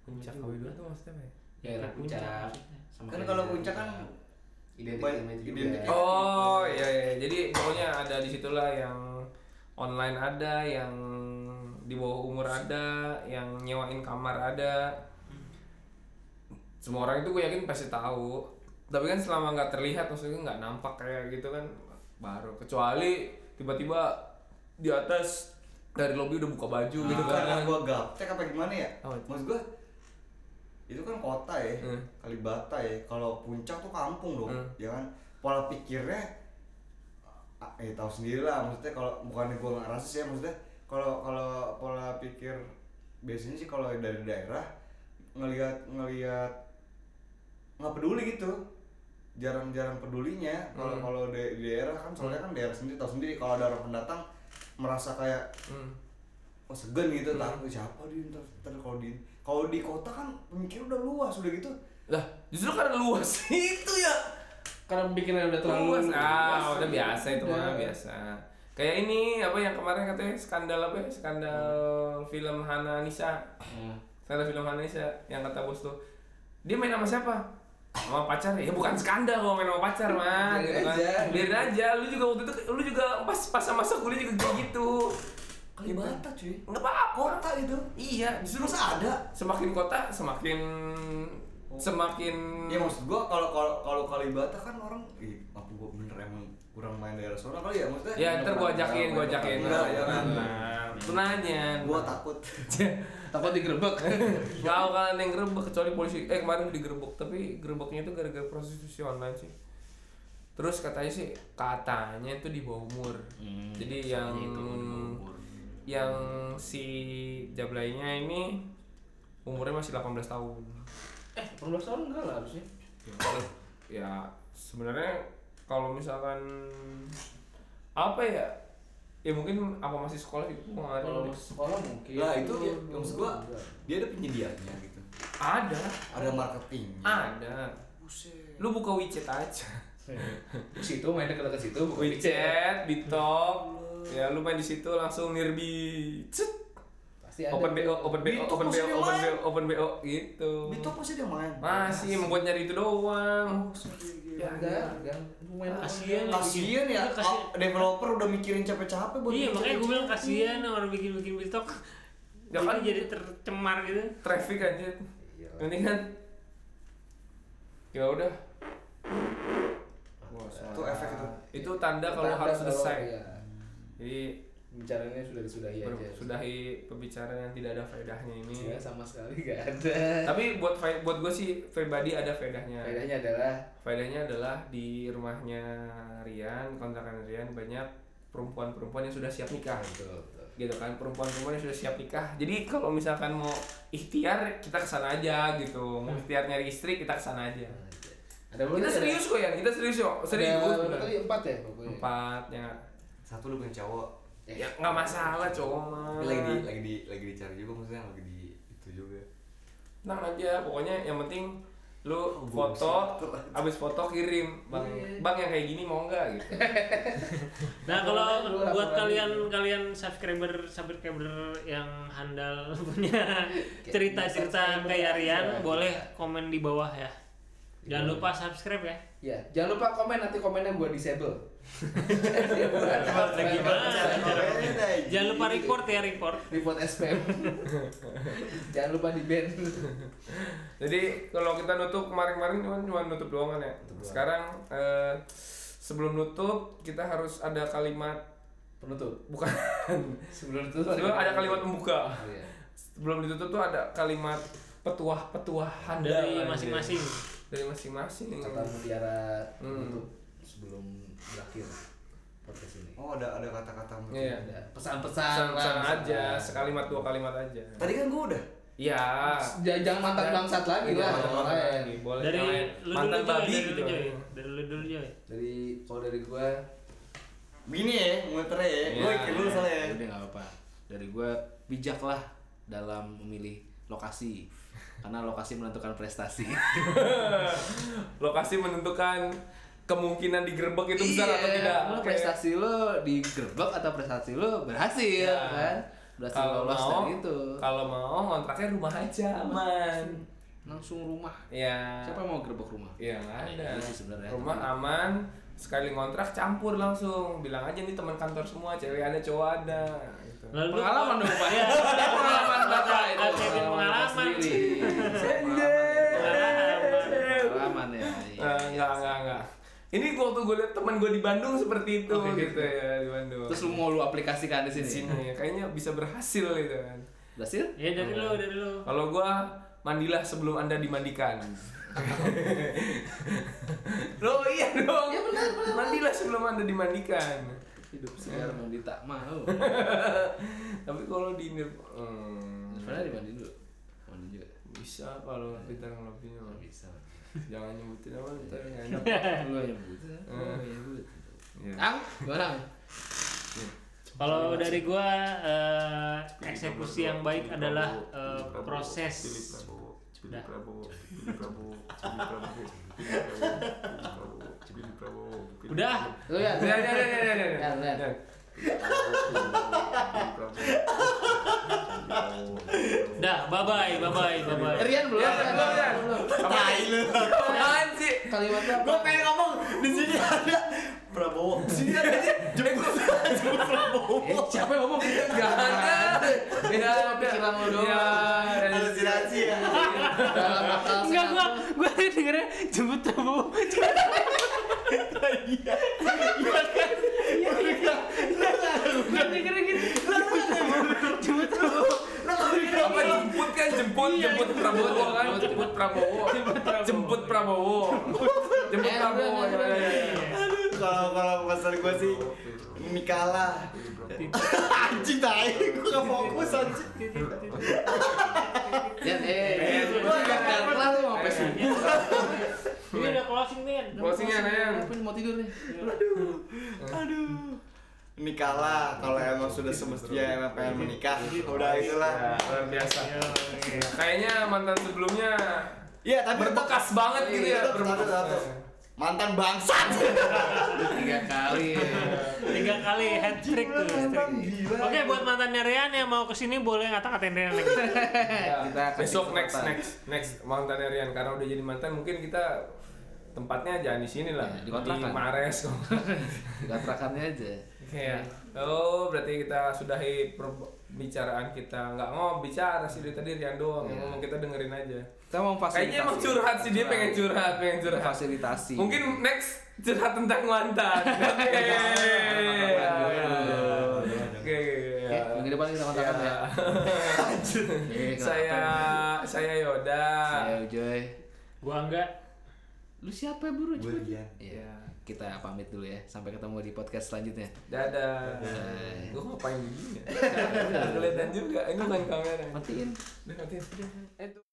Puncak KW dua tuh maksudnya apa ya? ya lah puncak Kan kalau puncak kan identik- Oh iya iya. Jadi pokoknya ada di situlah yang online ada, yang di bawah umur ada, yang nyewain kamar ada. Semua orang itu gue yakin pasti tahu. Tapi kan selama nggak terlihat maksudnya nggak nampak kayak gitu kan baru kecuali tiba-tiba di atas dari lobby udah buka baju itu gitu karena kan. gue gaptek apa gimana ya itu? maksud gue itu kan kota ya Hmm. Kalibata ya kalau puncak tuh kampung dong Hmm. ya kan pola pikirnya eh tahu sendiri lah maksudnya kalau bukannya gue nggak rasis ya maksudnya kalau kalau pola pikir biasanya sih kalau dari daerah ngelihat ngelihat nggak peduli gitu jarang-jarang pedulinya kalau Hmm. kalau di, daerah kan soalnya kan daerah sendiri tahu sendiri kalau ada orang pendatang merasa kayak Hmm. oh segan gitu Hmm. takut siapa dia ntar, ntar kalau di kalau di kota kan pemikiran udah luas udah gitu. Lah, justru karena luas. Itu ya. karena pikirannya udah terlalu luas ah luas. udah biasa itu mah biasa. Kayak ini apa yang kemarin katanya skandal apa ya? Skandal film Hana Nisa. Hmm. skandal film Hana Nisa yang kata bos tuh. Dia main sama siapa? Sama pacar. Ya bukan skandal kalau main sama pacar mah Biarin gitu kan. aja. biarin aja. Lu juga waktu itu lu juga pas pas masa kuliah juga kayak gitu Kalibata cuy. Nggak apa-apa. Kota itu iya justru ada? semakin kota semakin semakin ya maksud gua kalau kalau kalau Kalibata kan orang ih apa gua bener emang kurang main daerah sana kali ya maksudnya? Ya ntar gua ajakin gua ajakin. Enggak, ya kan. nah nanya gua takut. Takut digerebek. Gak bakalan yang gerebek kecuali polisi. Eh kemarin digerebek tapi gerebeknya itu gara-gara prostitusi online sih. Terus katanya sih katanya itu di bawah umur. Hmm, jadi yang itu di bawah umur. Yang si jablainya ini umurnya masih 18 tahun. Eh 18 tahun enggak lah harusnya. Ya, ya sebenarnya kalau misalkan apa ya? Ya mungkin apa masih sekolah itu gua nggak kalau sekolah mungkin. Lah itu ya, maksud gua dia ada penyediaannya gitu. Ada. Ada marketingnya. Ada. Buset. Lu buka WeChat aja. Di situ main dekat-dekat situ bukan WeChat, Bitok, ya lu main di situ langsung nirbi, Cet. pasti ada open BO, open BO, Bitok open BO, open. BO, open BO gitu. Bitok masih dia main Masih membuat nyari itu doang. ya enggak main Kasian ya. kasian ya Iya, kasian. ah, developer udah mikirin capek-capek buat Iya makanya gue bilang kasihan orang bikin-bikin TikTok. Ya kan? jadi tercemar gitu. Traffic aja. Iya. Ini kan ya udah Itu efek itu. itu tanda kalau Tanda harus kalau, selesai. Iya. Jadi bicaranya sudah disudahi aja sudahi pembicaraan yang tidak ada faedahnya ini. ya sama sekali gak ada. Tapi buat buat gue sih pribadi ada faedahnya. bedanya adalah? Faedahnya adalah di rumahnya Rian, kontrakan Rian banyak perempuan-perempuan yang sudah siap nikah. Betul, betul. gitu kan perempuan-perempuan yang sudah siap nikah. Jadi kalau misalkan mau ikhtiar kita ke sana aja gitu. Mau ikhtiar nyari istri kita ke sana aja. Ada berapa kita tadi? serius kok ya kita serius kok. Ada- serius. ada empat ya pokoknya? Empat ya satu lu punya cowok. Ya nggak masalah cowok mah. Lagi di lagi di lagi dicari juga maksudnya lagi di itu juga. Tenang aja pokoknya yang penting lu foto abis foto kirim. Bang bang yang kayak gini mau nggak gitu. Nah kalau buat kalian kalian subscriber subscriber yang handal punya cerita-cerita kayak Rian boleh komen di bawah ya. Jangan lupa subscribe ya. Ya, jangan lupa komen nanti komennya gua disable. Jangan lupa report ya report. report SPM. jangan lupa di ban. jadi kalau kita nutup kemarin-kemarin cuma cuma nutup doang kan ya sekarang eh, sebelum nutup kita harus ada kalimat Penutup. bukan Sebelum itu sebelum ada kalimat pembuka Oh, iya. sebelum ditutup tuh ada kalimat petuah-petuah handal Dari masing-masing. Dari masing-masing Kata mutiara Hmm. penutup sebelum berakhir podcast ini. Oh ada ada kata-kata Iya. Ada pesan-pesan lah, aja pesan. sekalimat dua kalimat aja Tadi kan gua udah. ya Jangan mantan bangsat lagi Iya, lah. lagi. boleh Dari mantan babi dari gitu. Dari lu dulu Joy. Dari kalau dari gua Bini ya, muter ya. Iya. Gue ikut dulu soalnya ya. udah nggak apa-apa. Dari gua bijaklah dalam memilih lokasi. Karena lokasi menentukan prestasi. lokasi menentukan kemungkinan digerebek itu besar atau Iya, tidak Lo prestasi lo digerebek atau prestasi lo berhasil Ya. kan? Berhasil kalau lolos mau dari itu. kalau mau kontraknya rumah aja aman Langsung rumah. ya Siapa mau gerebek rumah? ya nggak ada Iya sih sebenarnya. rumah aman sekali kontrak campur langsung bilang aja nih teman kantor semua cewek ada cowok ada. Lalu Pengalaman dong Pak. Iya. pengalaman bapak itu. Nggak Kevin pengalaman. sendiri. Pengalaman ya. iya. Eh, enggak enggak enggak ini waktu gue liat teman gue di Bandung seperti itu Oke, gitu ya di Bandung Terus lu mau lu aplikasikan di di sini? sini kayaknya bisa berhasil gitu kan Berhasil? Ya dari lu, dari lu. Kalau gua mandilah sebelum anda dimandikan. Lo iya dong. Iya, benar, benar. Mandilah sebelum anda dimandikan. Hidup segar mau tak mau. Tapi kalau di hmm, Sebenarnya dimandiin dulu. Mandi juga. bisa kalau kita lebihnya Nggak bisa. jangan nyebutin apa ntar nggak enak. Lu yang nyebut. Lu yang nyebut. Iya. Ang, gimana? Ang? Kalau dari gua eh, eksekusi yang baik adalah eh, proses Pilih Udah. Prabowo, pilih Prabowo, pilih Prabowo, pilih Prabowo, pilih Prabowo, Udah. Lu ya. Ya, ya, ya, ya, ya, ya. Ya, ya. Ya. Dah, bye bye, bye bye, bye bye. Rian belum. Ya, belum, ya. Tai lu. Apaan sih? Kalimatnya apa? Gue pengen ngomong di sini ada Prabowo. Di sini ada jemput jemput Prabowo. Eh, siapa yang ngomong? Gak ada. Cuma pikiran lu doang. Ya, Halusinasi ya. Enggak gua, gua dengernya jemput Prabowo. Iya. Gua dengernya gitu. Jemput Prabowo. apa jemput kan jemput jemput Prabowo kan jemput Prabowo jemput Prabowo jemput Eh, Prabowo udah, udah, kalau kalau pesan gue sih ini kalah. Anjing tai, gue gak fokus anjing. Rian, eh. Lu nggak kelar lu sampai subuh. Ini udah closing nih. Closingnya, Nayang. Aku mau tidur nih. Aduh. Ini kalah kalau emang sudah semestinya emang pengen menikah. Udah itulah. Ya, luar biasa kayaknya mantan sebelumnya Iya, tapi berbekas banget gitu ya satu. Mantan bangsat. Tiga kali. Tiga kali hat trick tuh. Mantan. Oke, buat mantannya Rian yang mau ke sini boleh ngata-ngatain Rian lagi. Ya, Kita kasih besok next next next mantan Rian karena udah jadi mantan mungkin kita tempatnya jangan di sini lah Ya, di di kontrakan. Mares Gatrakannya aja. Kayak, oh berarti kita sudahi perbicaraan kita nggak ngomong bicara sih dari tadi Rian doang yang Iya. ngomong kita dengerin aja. Kita mau fasilitasi. Kayaknya emang curhat sih dia pengen curhat, pengen curhat. Fasilitasi. Mungkin next curhat tentang mantan. Oke. Oke. Oke, minggu depan kita kontakan ya. Eh, Saya saya Yoda. Saya Ujoy. Gua enggak. Lu siapa buru? Gue Rian. Iya. Kita pamit dulu ya. Sampai ketemu di podcast selanjutnya. Dadah. Dadah. Gue ngapain begini? ya? Kelihatan juga. Ini bukan kamera. Matiin. Udah matiin. Eh.